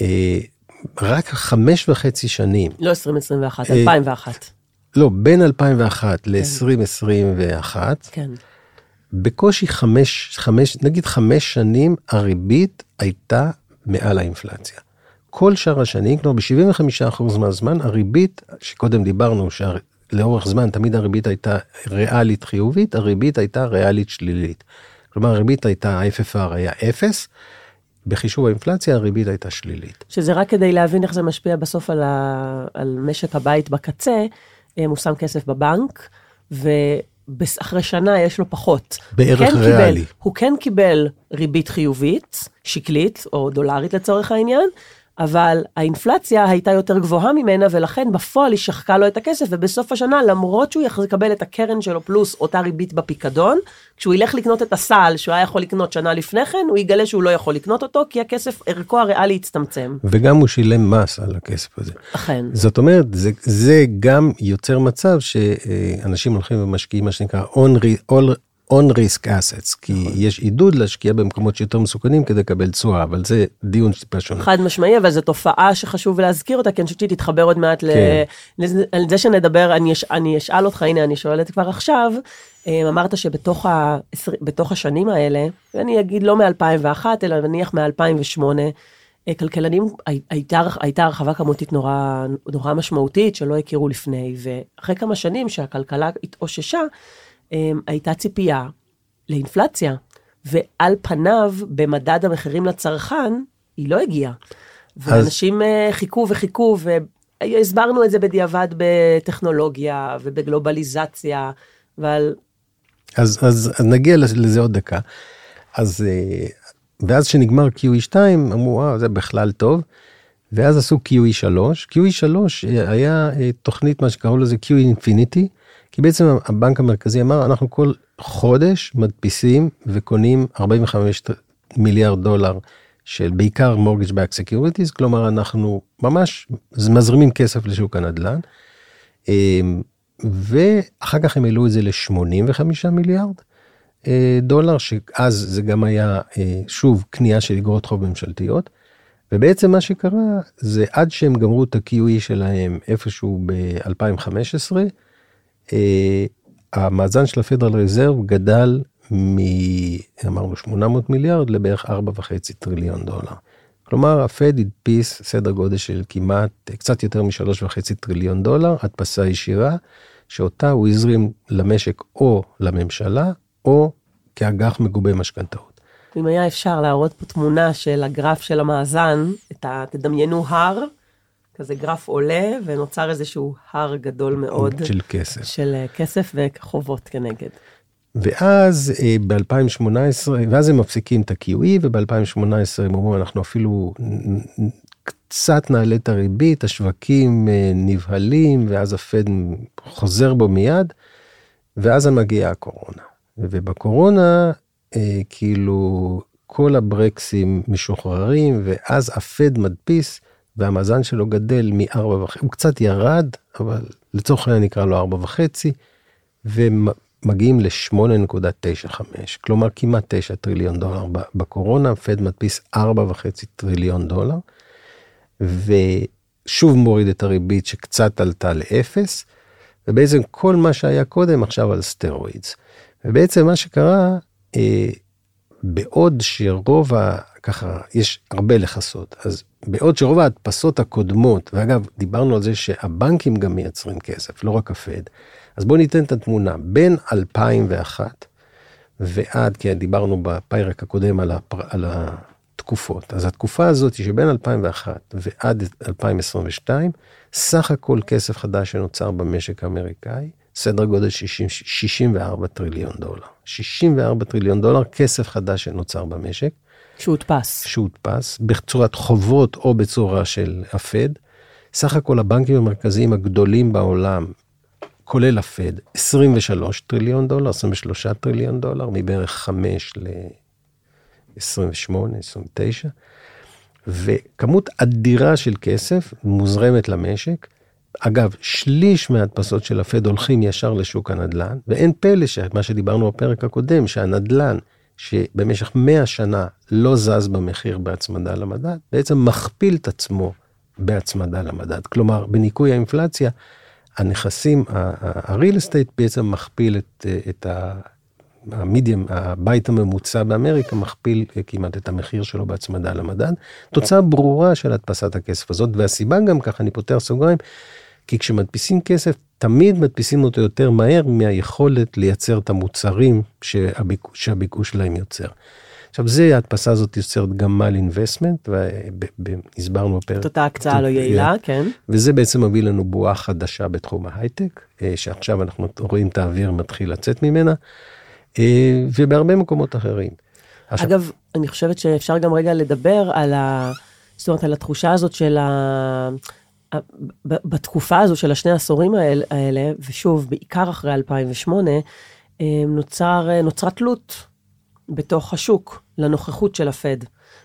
אה, רק חמש וחצי שנים, לא 2021, אה, 2001. לא, בין 2001 ל-2021, כן. בקושי חמש, חמש, נגיד חמש שנים, הריבית הייתה מעל האינפלציה. כל שאר השנים, כלומר ב-75% מהזמן, הריבית, שקודם דיברנו שלאורך זמן תמיד הריבית הייתה ריאלית חיובית, הריבית הייתה ריאלית שלילית. כלומר הריבית הייתה, ה-FFR היה 0, בחישוב האינפלציה הריבית הייתה שלילית. שזה רק כדי להבין איך זה משפיע בסוף על, ה... על משק הבית בקצה, הוא שם כסף בבנק, ואחרי שנה יש לו פחות. בערך כן ריאלי. קיבל, הוא כן קיבל ריבית חיובית, שקלית או דולרית לצורך העניין, אבל האינפלציה הייתה יותר גבוהה ממנה, ולכן בפועל היא שחקה לו את הכסף, ובסוף השנה, למרות שהוא יקבל את הקרן שלו פלוס אותה ריבית בפיקדון, כשהוא ילך לקנות את הסל שהוא היה יכול לקנות שנה לפני כן, הוא יגלה שהוא לא יכול לקנות אותו, כי הכסף, ערכו הריאלי הצטמצם. וגם הוא שילם מס על הכסף הזה. אכן. זאת אומרת, זה, זה גם יוצר מצב שאנשים הולכים ומשקיעים מה שנקרא all- on risk assets, כי נכון. יש עידוד להשקיע במקומות שיותר מסוכנים כדי לקבל תשואה, אבל זה דיון טיפה שונה. חד משמעי, אבל זו תופעה שחשוב להזכיר אותה, כי אני חושבת שהיא תתחבר עוד מעט ל... כן. לזה- על זה שנדבר, אני, אש... אני אשאל אותך, הנה, אני שואלת כבר עכשיו, אה, אמרת שבתוך ה... בתוך השנים האלה, ואני אגיד לא מ-2001, אלא נניח מ-2008, כלכלנים, הי- הייתה, הייתה הרחבה כמותית נורא, נורא משמעותית שלא הכירו לפני, ואחרי כמה שנים שהכלכלה התאוששה, אה, הייתה ציפייה לאינפלציה, ועל פניו, במדד המחירים לצרכן, היא לא הגיעה. ואנשים אה, חיכו וחיכו, והסברנו את זה בדיעבד בטכנולוגיה ובגלובליזציה, אבל אז, אז, אז נגיע לזה עוד דקה. אז, אה, ואז שנגמר QE2, אמרו, וואו, זה בכלל טוב. ואז עשו QE3. QE3 אה, היה אה, תוכנית, מה שקראו לזה QE Infinity, כי בעצם הבנק המרכזי אמר, אנחנו כל חודש מדפיסים וקונים 45 מיליארד דולר של בעיקר mortgage back securities, כלומר אנחנו ממש מזרימים כסף לשוק הנדל"ן. אמ, ואחר כך הם העלו את זה ל-85 מיליארד אה, דולר, שאז זה גם היה אה, שוב קנייה של אגרות חוב ממשלתיות. ובעצם מה שקרה זה עד שהם גמרו את ה-QE שלהם איפשהו ב-2015, אה, המאזן של הפדרל רזרב גדל מ... אמרנו 800 מיליארד לבערך 4.5 טריליון דולר. כלומר, הפד הדפיס סדר גודל של כמעט, קצת יותר מ-3.5 טריליון דולר, הדפסה ישירה, שאותה הוא הזרים למשק או לממשלה, או כאג"ח מגובה משכנתאות. אם היה אפשר להראות פה תמונה של הגרף של המאזן, ה... תדמיינו הר, כזה גרף עולה, ונוצר איזשהו הר גדול מאוד של כסף. של אה, כסף וחובות כנגד. ואז ב-2018, ואז הם מפסיקים את ה-QE, וב-2018 הם אומרים, אנחנו אפילו קצת נעלה את הריבית, השווקים אה, נבהלים, ואז הפד חוזר בו מיד, ואז מגיעה הקורונה. ובקורונה, אה, כאילו, כל הברקסים משוחררים, ואז הפד מדפיס, והמאזן שלו גדל מ-4.5, הוא קצת ירד, אבל לצורך העניין נקרא לו 4.5, ומגיעים ל-8.95, כלומר כמעט 9 טריליון דולר בקורונה, פד מדפיס 4.5 טריליון דולר, ושוב מוריד את הריבית שקצת עלתה לאפס, ובעצם כל מה שהיה קודם עכשיו על סטרואידס. ובעצם מה שקרה, אה, בעוד שרוב. ככה, יש הרבה לכסות, אז בעוד שרוב ההדפסות הקודמות, ואגב, דיברנו על זה שהבנקים גם מייצרים כסף, לא רק הפד, אז בואו ניתן את התמונה. בין 2001 ועד, כי דיברנו בפרק הקודם על, הפר, על התקופות, אז התקופה הזאת שבין 2001 ועד 2022, סך הכל כסף חדש שנוצר במשק האמריקאי, סדר גודל 60, 64 טריליון דולר. 64 טריליון דולר כסף חדש שנוצר במשק. שהודפס. שהודפס בצורת חובות או בצורה של הפד. סך הכל הבנקים המרכזיים הגדולים בעולם, כולל הפד, 23 טריליון דולר, 23 טריליון דולר, מבערך 5 ל-28, 29, וכמות אדירה של כסף מוזרמת למשק. אגב, שליש מההדפסות של הפד הולכים ישר לשוק הנדל"ן, ואין פלא שמה שדיברנו בפרק הקודם, שהנדל"ן, שבמשך 100 שנה לא זז במחיר בהצמדה למדד, בעצם מכפיל את עצמו בהצמדה למדד. כלומר, בניכוי האינפלציה, הנכסים, ה-real estate בעצם מכפיל את, את ה... המדיום, הבית הממוצע באמריקה מכפיל כמעט את המחיר שלו בהצמדה למדד. תוצאה ברורה של הדפסת הכסף הזאת, והסיבה גם ככה, אני פותח סוגריים, כי כשמדפיסים כסף, תמיד מדפיסים אותו יותר מהר מהיכולת לייצר את המוצרים שהביקוש, שהביקוש שלהם יוצר. עכשיו זה, ההדפסה הזאת יוצרת גמל אינבסטמנט, והסברנו בפרק. את אותה הקצאה לא יעילה, כן. וזה בעצם מביא לנו בועה חדשה בתחום ההייטק, אה, שעכשיו אנחנו רואים את האוויר מתחיל לצאת ממנה, אה, ובהרבה מקומות אחרים. עכשיו... אגב, אני חושבת שאפשר גם רגע לדבר על ה... זאת אומרת, על התחושה הזאת של ה... בתקופה הזו של השני העשורים האלה, ושוב, בעיקר אחרי 2008, אה, נוצר, נוצרה תלות בתוך השוק לנוכחות של הפד.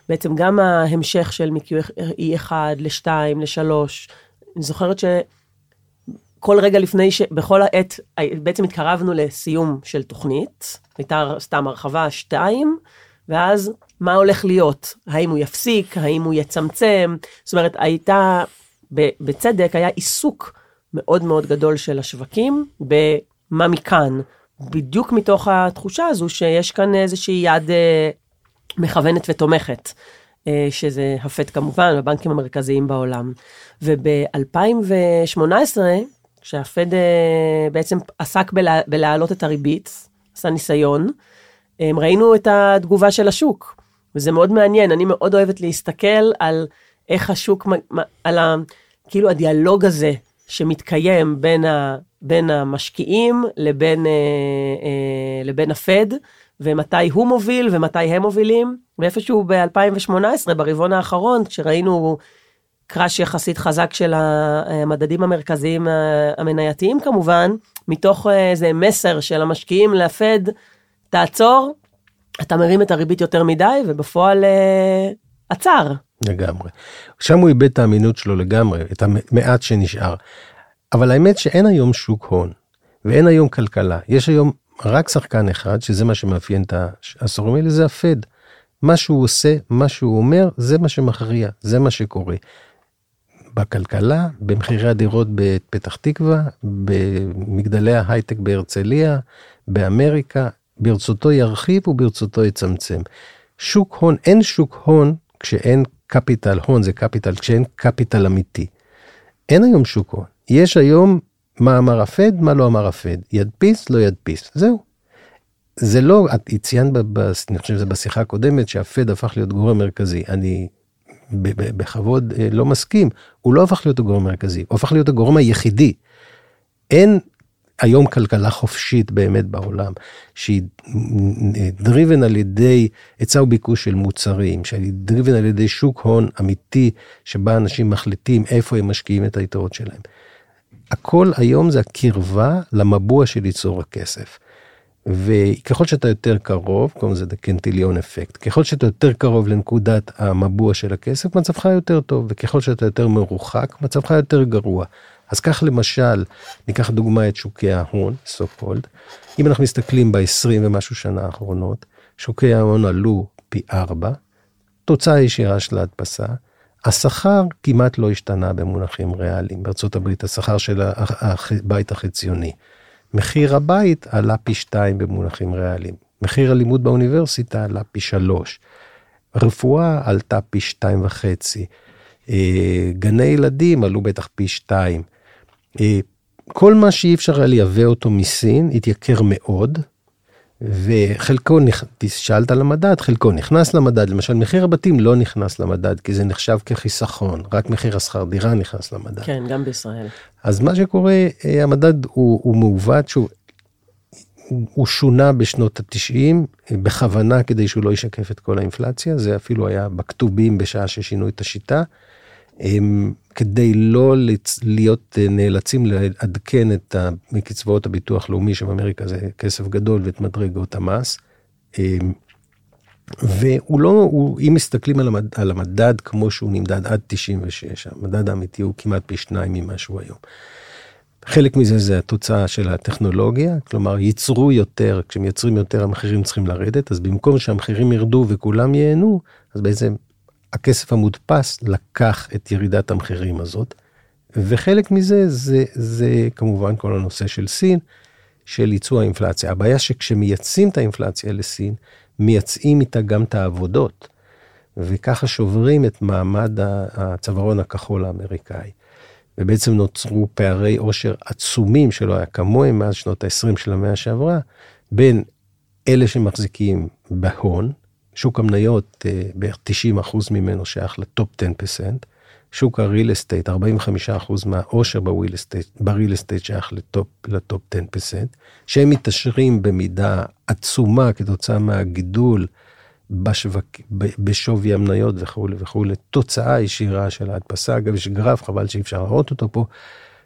בעצם גם ההמשך של מ-E1 ל-2, ל-3, אני זוכרת שכל רגע לפני ש... בכל העת, בעצם התקרבנו לסיום של תוכנית, הייתה סתם הרחבה 2, ואז מה הולך להיות? האם הוא יפסיק? האם הוא יצמצם? זאת אומרת, הייתה, בצדק, היה עיסוק מאוד מאוד גדול של השווקים במה מכאן. בדיוק מתוך התחושה הזו שיש כאן איזושהי יד אה, מכוונת ותומכת, אה, שזה הפט כמובן, הבנקים המרכזיים בעולם. וב-2018, כשהפד אה, בעצם עסק בלה, בלהעלות את הריבית, עשה ניסיון, אה, ראינו את התגובה של השוק, וזה מאוד מעניין, אני מאוד אוהבת להסתכל על איך השוק, על ה, כאילו הדיאלוג הזה שמתקיים בין, ה, בין המשקיעים לבין, אה, אה, לבין הפד, ומתי הוא מוביל ומתי הם מובילים. ואיפשהו ב-2018, ברבעון האחרון, כשראינו קראש יחסית חזק של המדדים המרכזיים המנייתיים כמובן, מתוך איזה מסר של המשקיעים לפד, תעצור, אתה מרים את הריבית יותר מדי, ובפועל אה, עצר. לגמרי. שם הוא איבד את האמינות שלו לגמרי, את המעט שנשאר. אבל האמת שאין היום שוק הון, ואין היום כלכלה. יש היום רק שחקן אחד, שזה מה שמאפיין את העשורים האלה, זה הפד. מה שהוא עושה, מה שהוא אומר, זה מה שמכריע, זה מה שקורה. בכלכלה, במחירי הדירות בפתח תקווה, במגדלי ההייטק בהרצליה, באמריקה, ברצותו ירחיב וברצותו יצמצם. שוק הון, אין שוק הון כשאין קפיטל, הון זה קפיטל, כשאין קפיטל אמיתי. אין היום שוק הון. יש היום מה אמר הפד, מה לא אמר הפד. ידפיס, לא ידפיס. זהו. זה לא, את ציינת, אני חושב שזה בשיחה הקודמת, שהפד הפך להיות גורם מרכזי. אני בכבוד אה, לא מסכים. הוא לא הפך להיות הגורם המרכזי, הוא הפך להיות הגורם היחידי. אין היום כלכלה חופשית באמת בעולם, שהיא driven על ידי היצע וביקוש של מוצרים, שהיא driven על ידי שוק הון אמיתי, שבה אנשים מחליטים איפה הם משקיעים את היתרות שלהם. הכל היום זה הקרבה למבוע של ייצור הכסף. וככל שאתה יותר קרוב, קוראים לזה Cantillon effect, ככל שאתה יותר קרוב לנקודת המבוע של הכסף, מצבך יותר טוב, וככל שאתה יותר מרוחק, מצבך יותר גרוע. אז כך למשל, ניקח דוגמא את שוקי ההון, so called, אם אנחנו מסתכלים ב-20 ומשהו שנה האחרונות, שוקי ההון עלו פי 4, תוצאה ישירה של ההדפסה, השכר כמעט לא השתנה במונחים ריאליים. הברית השכר של הבית החציוני. מחיר הבית עלה פי 2 במונחים ריאליים. מחיר הלימוד באוניברסיטה עלה פי 3. רפואה עלתה פי 2.5. אה, גני ילדים עלו בטח פי 2. אה, כל מה שאי אפשר היה לייבא אותו מסין התייקר מאוד, וחלקו, שאלת על המדד, חלקו נכנס למדד, למשל מחיר הבתים לא נכנס למדד, כי זה נחשב כחיסכון, רק מחיר השכר דירה נכנס למדד. כן, גם בישראל. אז מה שקורה, אה, המדד הוא, הוא מעוות, שהוא הוא שונה בשנות התשעים, בכוונה כדי שהוא לא ישקף את כל האינפלציה, זה אפילו היה בכתובים בשעה ששינו את השיטה. כדי לא להיות אה, נאלצים לעדכן את מקצבאות הביטוח לאומי שבאמריקה זה כסף גדול ואת מדרגות המס. והוא לא, הוא, אם מסתכלים על המד, על המדד כמו שהוא נמדד עד 96, המדד האמיתי הוא כמעט פי שניים ממה שהוא היום. חלק מזה זה התוצאה של הטכנולוגיה, כלומר ייצרו יותר, כשמייצרים יותר המחירים צריכים לרדת, אז במקום שהמחירים ירדו וכולם ייהנו, אז בעצם הכסף המודפס לקח את ירידת המחירים הזאת, וחלק מזה זה, זה כמובן כל הנושא של סין, של ייצוא האינפלציה. הבעיה שכשמייצאים את האינפלציה לסין, מייצאים איתה גם את העבודות, וככה שוברים את מעמד הצווארון הכחול האמריקאי. ובעצם נוצרו פערי עושר עצומים שלא היה כמוהם מאז שנות ה-20 של המאה שעברה, בין אלה שמחזיקים בהון, שוק המניות, אה, בערך 90 אחוז ממנו שייך ל-top 10%. שוק ה-real estate, 45 אחוז מהעושר בריל אסטייט, בריל אסטייט שייך לטופ, לטופ 10%, שהם מתעשרים במידה עצומה כתוצאה מהגידול בשווק, בשווי המניות וכולי וכולי, תוצאה ישירה של ההדפסה. אגב, יש גרף, חבל שאי אפשר להראות אותו פה.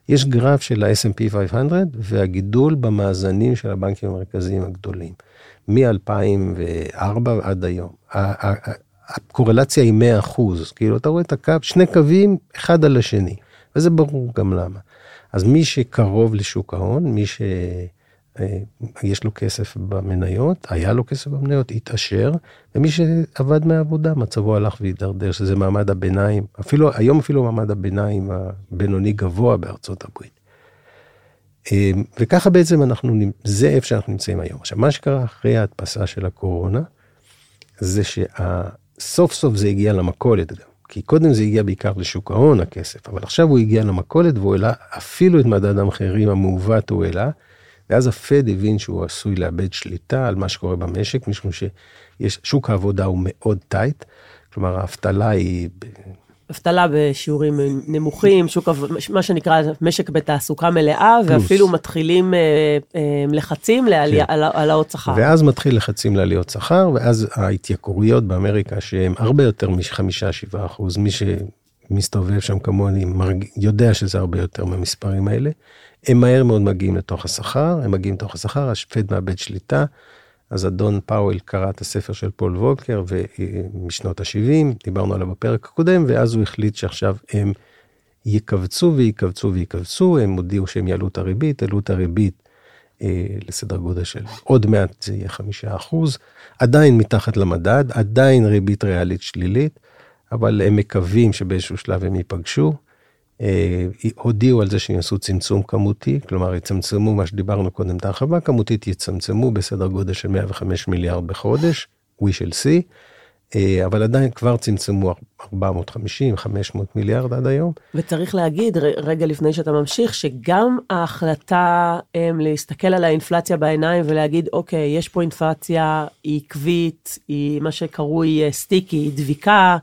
יש גרף של ה-S&P 500 והגידול במאזנים של הבנקים המרכזיים הגדולים, מ-2004 עד היום. הקורלציה היא 100 אחוז, כאילו אתה רואה את הקו, שני קווים אחד על השני, וזה ברור גם למה. אז מי שקרוב לשוק ההון, מי ש... אה, יש לו כסף במניות, היה לו כסף במניות, התעשר, ומי שעבד מהעבודה, מצבו הלך והידרדר, שזה מעמד הביניים, אפילו, היום אפילו מעמד הביניים הבינוני גבוה בארצות הברית. אה, וככה בעצם אנחנו, זה איפה שאנחנו נמצאים היום. עכשיו, מה שקרה אחרי ההדפסה של הקורונה, זה שסוף סוף זה הגיע למכולת גם. כי קודם זה הגיע בעיקר לשוק ההון, הכסף, אבל עכשיו הוא הגיע למכולת והוא העלה אפילו את מדד המחירים המעוות הוא העלה, ואז הפד הבין שהוא עשוי לאבד שליטה על מה שקורה במשק, משום ששוק העבודה הוא מאוד טייט, כלומר האבטלה היא... אבטלה בשיעורים נמוכים, שוק, מה שנקרא משק בתעסוקה מלאה, פלוס. ואפילו מתחילים אה, אה, לחצים לעלייה, כן. על העלאות שכר. ואז מתחיל לחצים לעליות שכר, ואז ההתייקרויות באמריקה, שהן הרבה יותר מ-5-7 אחוז, מי שמסתובב שם כמוני מרג... יודע שזה הרבה יותר מהמספרים האלה. הם מהר מאוד מגיעים לתוך השכר, הם מגיעים לתוך השכר, שהפד מאבד שליטה. אז אדון פאוול קרא את הספר של פול וולקר משנות ה-70, דיברנו עליו בפרק הקודם, ואז הוא החליט שעכשיו הם יקבצו ויקבצו ויקבצו, הם הודיעו שהם יעלו את הריבית, העלו את הריבית אה, לסדר גודל של עוד מעט זה יהיה חמישה אחוז, עדיין מתחת למדד, עדיין ריבית ריאלית שלילית, אבל הם מקווים שבאיזשהו שלב הם ייפגשו. אה, הודיעו על זה שהם יעשו צמצום כמותי, כלומר יצמצמו מה שדיברנו קודם, את ההרחבה הכמותית יצמצמו בסדר גודל של 105 מיליארד בחודש, we shall see, אה, אבל עדיין כבר צמצמו 450, 500 מיליארד עד היום. וצריך להגיד, רגע לפני שאתה ממשיך, שגם ההחלטה הם, להסתכל על האינפלציה בעיניים ולהגיד, אוקיי, יש פה אינפלציה, היא עקבית, היא מה שקרוי סטיקי, היא דביקה,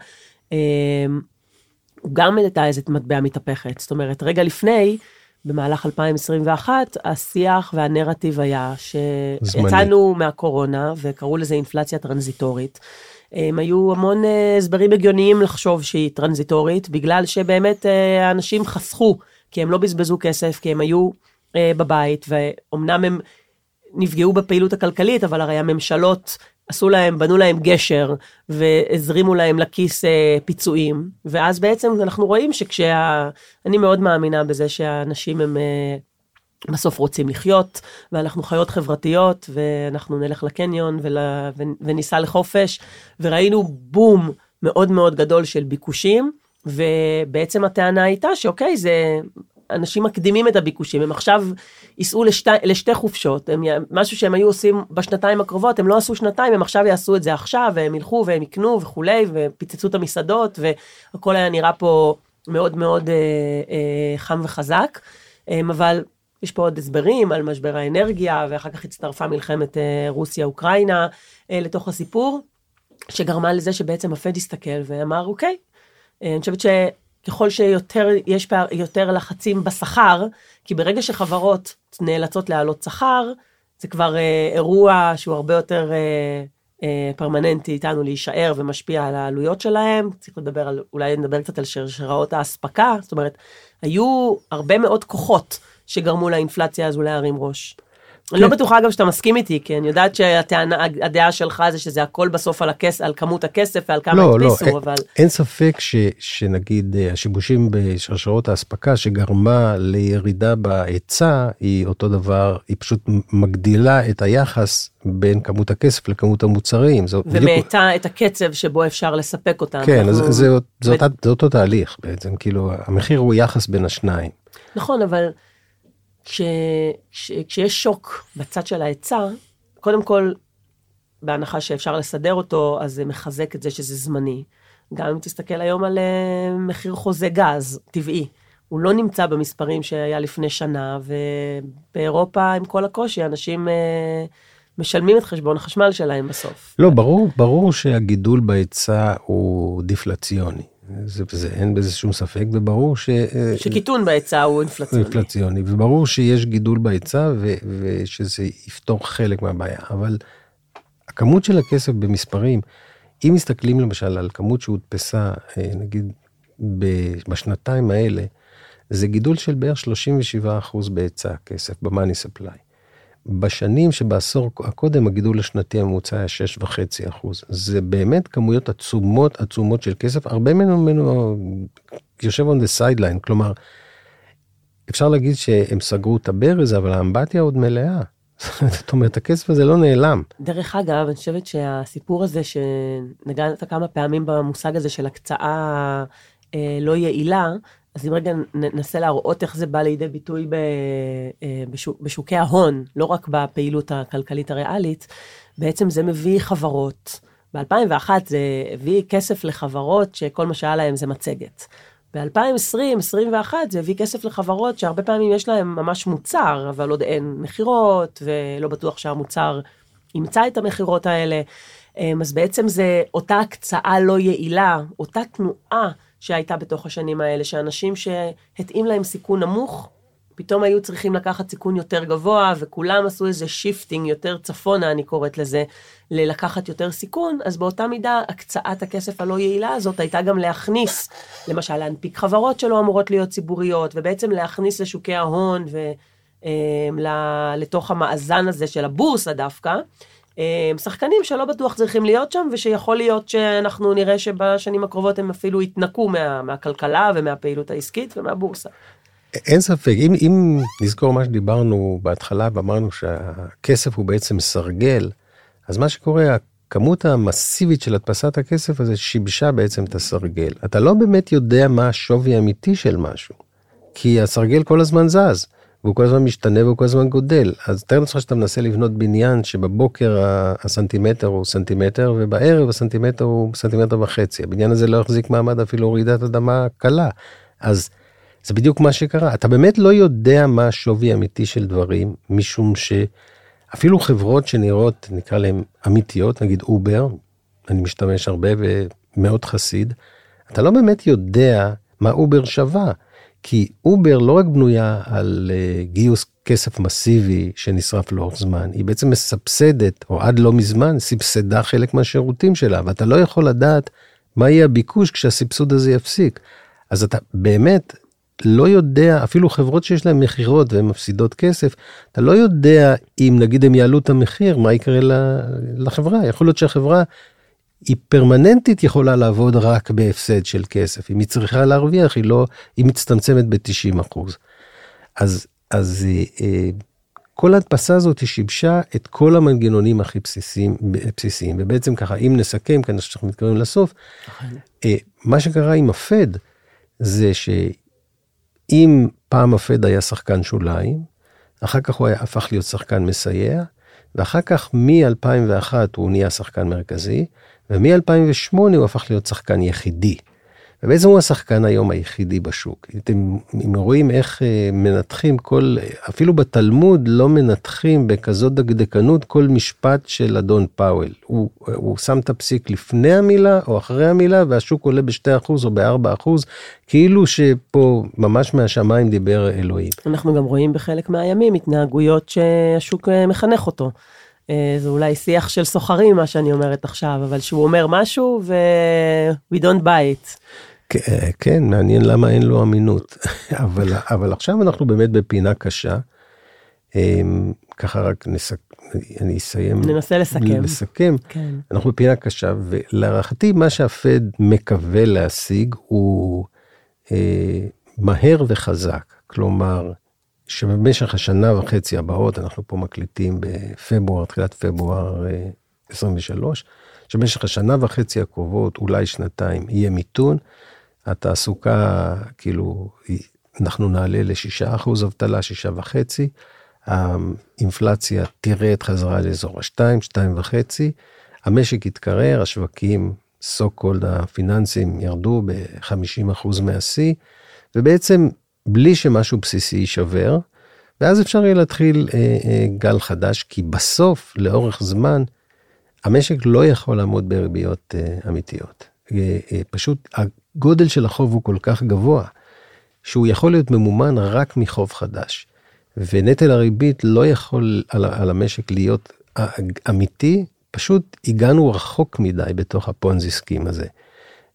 הוא גם הייתה איזה מטבע מתהפכת. זאת אומרת, רגע לפני, במהלך 2021, השיח והנרטיב היה שיצאנו מהקורונה, וקראו לזה אינפלציה טרנזיטורית. הם היו המון אה, הסברים הגיוניים לחשוב שהיא טרנזיטורית, בגלל שבאמת אה, האנשים חסכו, כי הם לא בזבזו כסף, כי הם היו אה, בבית, ואומנם הם נפגעו בפעילות הכלכלית, אבל הרי הממשלות עשו להם, בנו להם גשר והזרימו להם לכיס אה, פיצויים, ואז בעצם אנחנו רואים שכשה... אני מאוד מאמינה בזה שהאנשים הם אה, בסוף רוצים לחיות, ואנחנו חיות חברתיות, ואנחנו נלך לקניון ול... וניסע לחופש, וראינו בום מאוד מאוד גדול של ביקושים, ובעצם הטענה הייתה שאוקיי, זה אנשים מקדימים את הביקושים, הם עכשיו ייסעו לשתי, לשתי חופשות, הם, משהו שהם היו עושים בשנתיים הקרובות, הם לא עשו שנתיים, הם עכשיו יעשו את זה עכשיו, והם ילכו והם יקנו וכולי, ופיצצו את המסעדות, והכל היה נראה פה מאוד מאוד אה, אה, חם וחזק, אה, אבל יש פה עוד הסברים על משבר האנרגיה, ואחר כך הצטרפה מלחמת אה, רוסיה-אוקראינה אה, לתוך הסיפור, שגרמה לזה שבעצם הפד הסתכל ואמר, אוקיי, אה, אני חושבת ש... ככל שיותר, יש פער, יותר לחצים בשכר, כי ברגע שחברות נאלצות להעלות שכר, זה כבר אה, אירוע שהוא הרבה יותר אה, אה, פרמננטי איתנו להישאר ומשפיע על העלויות שלהם. צריך לדבר על, אולי נדבר קצת על שרשראות האספקה, זאת אומרת, היו הרבה מאוד כוחות שגרמו לאינפלציה הזו להרים ראש. אני לא. בטוחה אגב שאתה מסכים איתי, כי אני יודעת שהדעה שלך זה שזה הכל בסוף על, הכס, על כמות הכסף ועל כמה לא, לא הדפיסו, לא, אבל... אין ספק ש, שנגיד אה, השיבושים בשרשרות האספקה שגרמה לירידה בהיצע, היא אותו דבר, היא פשוט מגדילה את היחס בין כמות הכסף לכמות המוצרים. ומאטה בדיוק... את הקצב שבו אפשר לספק אותם. כן, אנחנו... זה, זה, זה, ו... זה אותו תהליך בעצם, כאילו המחיר הוא יחס בין השניים. נכון, אבל... כש, כש, כשיש שוק בצד של ההיצע, קודם כל, בהנחה שאפשר לסדר אותו, אז זה מחזק את זה שזה זמני. גם אם תסתכל היום על uh, מחיר חוזה גז טבעי, הוא לא נמצא במספרים שהיה לפני שנה, ובאירופה, עם כל הקושי, אנשים uh, משלמים את חשבון החשמל שלהם בסוף. לא, ברור, ברור שהגידול בהיצע הוא דיפלציוני. זה, זה, אין בזה שום ספק, וברור ש... שקיטון בהיצע הוא אינפלציוני. אינפלציוני, וברור שיש גידול בהיצע ו, ושזה יפתור חלק מהבעיה, אבל הכמות של הכסף במספרים, אם מסתכלים למשל על כמות שהודפסה, אה, נגיד, בשנתיים האלה, זה גידול של בערך 37% בהיצע הכסף, במאני ספליי. בשנים שבעשור הקודם הגידול השנתי הממוצע היה 6.5 אחוז. זה באמת כמויות עצומות עצומות של כסף, הרבה ממנו, ממנו יושב on the sideline, כלומר, אפשר להגיד שהם סגרו את הברז, אבל האמבטיה עוד מלאה. זאת אומרת, הכסף הזה לא נעלם. דרך אגב, אני חושבת שהסיפור הזה, שנגעת כמה פעמים במושג הזה של הקצאה אה, לא יעילה, אז אם רגע ננסה להראות איך זה בא לידי ביטוי אה, בשוק, בשוקי ההון, לא רק בפעילות הכלכלית הריאלית, בעצם זה מביא חברות. ב-2001 זה הביא כסף לחברות שכל מה שהיה להם זה מצגת. ב-2020-2021 זה הביא כסף לחברות שהרבה פעמים יש להם ממש מוצר, אבל עוד אין מכירות, ולא בטוח שהמוצר ימצא את המכירות האלה. אה, אז בעצם זה אותה הקצאה לא יעילה, אותה תנועה שהייתה בתוך השנים האלה, שאנשים שהתאים להם סיכון נמוך, פתאום היו צריכים לקחת סיכון יותר גבוה, וכולם עשו איזה shifting יותר צפונה, אני קוראת לזה, ללקחת יותר סיכון, אז באותה מידה הקצאת הכסף הלא יעילה הזאת הייתה גם להכניס, למשל להנפיק חברות שלא אמורות להיות ציבוריות, ובעצם להכניס לשוקי ההון ולתוך אמ, המאזן הזה של הבורסה דווקא. אמ, שחקנים שלא בטוח צריכים להיות שם, ושיכול להיות שאנחנו נראה שבשנים הקרובות הם אפילו יתנקו מה, מהכלכלה ומהפעילות העסקית ומהבורסה. אין ספק, אם, אם נזכור מה שדיברנו בהתחלה ואמרנו שהכסף הוא בעצם סרגל, אז מה שקורה, הכמות המסיבית של הדפסת הכסף הזה שיבשה בעצם את הסרגל. אתה לא באמת יודע מה השווי האמיתי של משהו, כי הסרגל כל הזמן זז. והוא כל הזמן משתנה והוא כל הזמן גודל. אז תאר לעצמך שאתה מנסה לבנות בניין שבבוקר הסנטימטר הוא סנטימטר ובערב הסנטימטר הוא סנטימטר וחצי. הבניין הזה לא יחזיק מעמד אפילו רעידת אדמה קלה. אז זה בדיוק מה שקרה. אתה באמת לא יודע מה השווי האמיתי של דברים, משום שאפילו חברות שנראות, נקרא להן אמיתיות, נגיד אובר, אני משתמש הרבה ומאוד חסיד, אתה לא באמת יודע מה אובר שווה. כי אובר לא רק בנויה על אה, גיוס כסף מסיבי שנשרף לאורך זמן, היא בעצם מסבסדת, או עד לא מזמן, סבסדה חלק מהשירותים שלה, ואתה לא יכול לדעת מה יהיה הביקוש כשהסבסוד הזה יפסיק. אז אתה באמת לא יודע, אפילו חברות שיש להן מכירות והן מפסידות כסף, אתה לא יודע אם נגיד הם יעלו את המחיר, מה יקרה לחברה. יכול להיות שהחברה היא פרמננטית יכולה לעבוד רק בהפסד של כסף. אם היא צריכה להרוויח, היא לא, היא מצטמצמת ב-90 אחוז. אז, אז אה, אה, כל ההדפסה הזאת היא שיבשה את כל המנגנונים הכי בסיסיים, בסיסיים. ובעצם ככה, אם נסכם, כאן שאנחנו מתקרבים לסוף, אה, מה שקרה עם הפד, זה שאם פעם הפד היה שחקן שוליים, אחר כך הוא היה, הפך להיות שחקן מסייע, ואחר כך מ-2001 הוא נהיה שחקן מרכזי, ומ-2008 הוא הפך להיות שחקן יחידי. ובעצם הוא השחקן היום היחידי בשוק. אתם רואים איך אה, מנתחים כל, אפילו בתלמוד לא מנתחים בכזאת דקדקנות כל משפט של אדון פאוול. הוא, הוא שם את הפסיק לפני המילה או אחרי המילה והשוק עולה ב-2% או ב-4%, כאילו שפה ממש מהשמיים דיבר אלוהים. אנחנו גם רואים בחלק מהימים התנהגויות שהשוק אה, מחנך אותו. אה, זה אולי שיח של סוחרים, מה שאני אומרת עכשיו, אבל שהוא אומר משהו ו- we don't buy it. כן, מעניין למה אין לו אמינות. אבל, אבל עכשיו אנחנו באמת בפינה קשה. אמ, ככה רק נסק... אני אסיים. ננסה לסכם. לסכם. כן. אנחנו בפינה קשה, ולהערכתי מה שהפד מקווה להשיג הוא אה, מהר וחזק. כלומר, שבמשך השנה וחצי הבאות, אנחנו פה מקליטים בפברואר, תחילת פברואר 23, אה, שבמשך השנה וחצי הקרובות, אולי שנתיים, יהיה מיתון. התעסוקה, כאילו, אנחנו נעלה ל-6% אבטלה, 6.5%. האינפלציה תרד חזרה לאזור ה-2, 2.5. המשק יתקרר, השווקים, so called הפיננסים, ירדו ב-50% מהשיא, ובעצם בלי שמשהו בסיסי יישבר, ואז אפשר יהיה להתחיל אה, אה, גל חדש, כי בסוף, לאורך זמן, המשק לא יכול לעמוד בריביות אה, אמיתיות. אה, אה, פשוט הגודל של החוב הוא כל כך גבוה, שהוא יכול להיות ממומן רק מחוב חדש. ונטל הריבית לא יכול על, על המשק להיות אה, אמיתי, פשוט הגענו רחוק מדי בתוך הפונזי סקים הזה.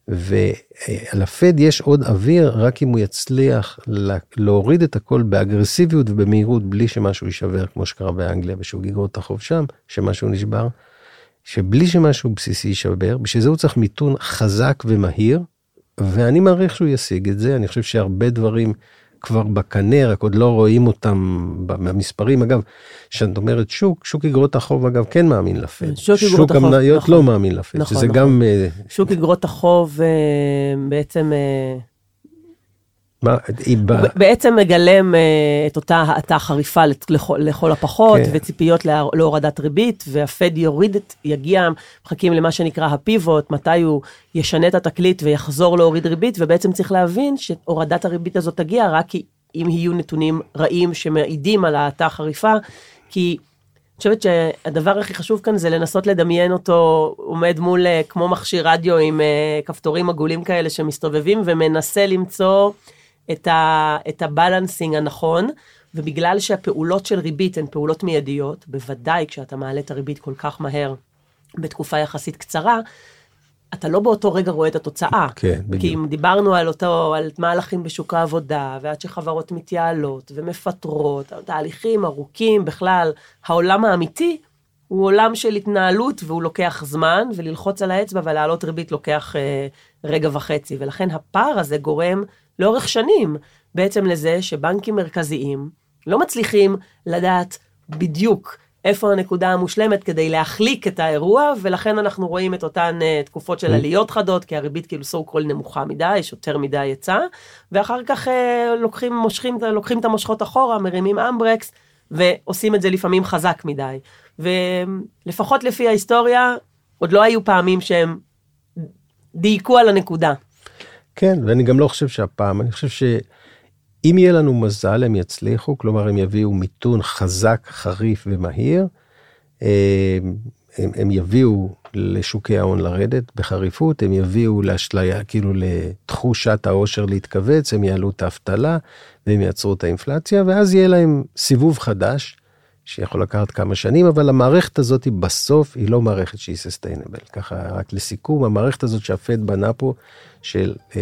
ולפד יש עוד אוויר רק אם הוא יצליח להוריד את הכל באגרסיביות ובמהירות בלי שמשהו יישבר כמו שקרה באנגליה ושהוא גיגור את החוב שם שמשהו נשבר. שבלי שמשהו בסיסי יישבר בשביל זה הוא צריך מיתון חזק ומהיר ואני מעריך שהוא ישיג את זה אני חושב שהרבה דברים כבר בקנה, רק עוד לא רואים אותם במספרים. אגב, כשאת אומרת שוק, שוק אגרות החוב אגב כן מאמין לפד. שוק אגרות החוב, המניות נכון. לא מאמין לפד, נכון, שזה נכון. גם... אה, שוק אגרות החוב אה, בעצם... אה, מה, היא בא... בעצם מגלם uh, את אותה האטה חריפה לכל, לכל הפחות, כן. וציפיות לה, להורדת ריבית, והפד יוריד את, יגיע, מחכים למה שנקרא הפיבוט, מתי הוא ישנה את התקליט ויחזור להוריד ריבית, ובעצם צריך להבין שהורדת הריבית הזאת תגיע רק אם יהיו נתונים רעים שמעידים על האטה חריפה, כי אני חושבת שהדבר הכי חשוב כאן זה לנסות לדמיין אותו עומד מול אה, כמו מכשיר רדיו עם uh, כפתורים עגולים כאלה שמסתובבים ומנסה למצוא את, ה, את הבלנסינג הנכון, ובגלל שהפעולות של ריבית הן פעולות מיידיות, בוודאי כשאתה מעלה את הריבית כל כך מהר בתקופה יחסית קצרה, אתה לא באותו רגע רואה את התוצאה. כן, בדיוק. כי אם דיברנו על אותו, על מהלכים בשוק העבודה, ועד שחברות מתייעלות ומפטרות, תהליכים ארוכים בכלל, העולם האמיתי הוא עולם של התנהלות והוא לוקח זמן, וללחוץ על האצבע ולהעלות ריבית לוקח אה, רגע וחצי, ולכן הפער הזה גורם לאורך שנים בעצם לזה שבנקים מרכזיים לא מצליחים לדעת בדיוק איפה הנקודה המושלמת כדי להחליק את האירוע, ולכן אנחנו רואים את אותן uh, תקופות של mm. עליות חדות, כי הריבית כאילו so called נמוכה מדי, יש יותר מדי היצע, ואחר כך uh, לוקחים, מושכים, לוקחים את המושכות אחורה, מרימים אמברקס, ועושים את זה לפעמים חזק מדי. ולפחות לפי ההיסטוריה, עוד לא היו פעמים שהם דייקו על הנקודה. כן, ואני גם לא חושב שהפעם, אני חושב שאם יהיה לנו מזל הם יצליחו, כלומר הם יביאו מיתון חזק, חריף ומהיר, אה, הם, הם יביאו לשוקי ההון לרדת בחריפות, הם יביאו לאשליה, כאילו לתחושת העושר להתכווץ, הם יעלו את האבטלה והם יעצרו את האינפלציה, ואז יהיה להם סיבוב חדש. שיכול לקחת כמה שנים, אבל המערכת הזאת היא בסוף היא לא מערכת שהיא סוסטיינבל. ככה רק לסיכום, המערכת הזאת שהפד בנה פה, של אה,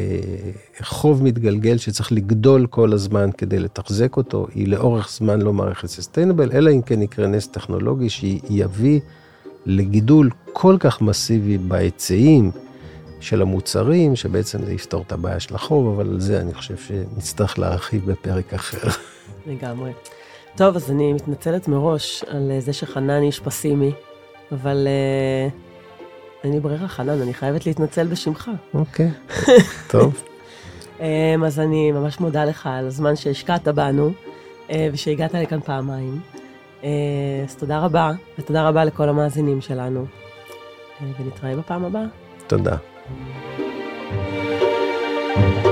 חוב מתגלגל שצריך לגדול כל הזמן כדי לתחזק אותו, היא לאורך זמן לא מערכת סוסטיינבל, אלא אם כן יקרה נס טכנולוגי שיביא לגידול כל כך מסיבי בהיצעים של המוצרים, שבעצם זה יפתור את הבעיה של החוב, אבל על זה אני חושב שנצטרך להרחיב בפרק אחר. לגמרי. טוב, אז אני מתנצלת מראש על אה, זה שחנן איש פסימי, אבל uh, אין לי ברירה, חנן, אני חייבת להתנצל בשמך. אוקיי, טוב. um, אז אני ממש מודה לך על הזמן שהשקעת בנו, uh, ושהגעת לכאן פעמיים. Uh, אז תודה רבה, ותודה רבה לכל המאזינים שלנו, uh, ונתראה בפעם הבאה. תודה. thank you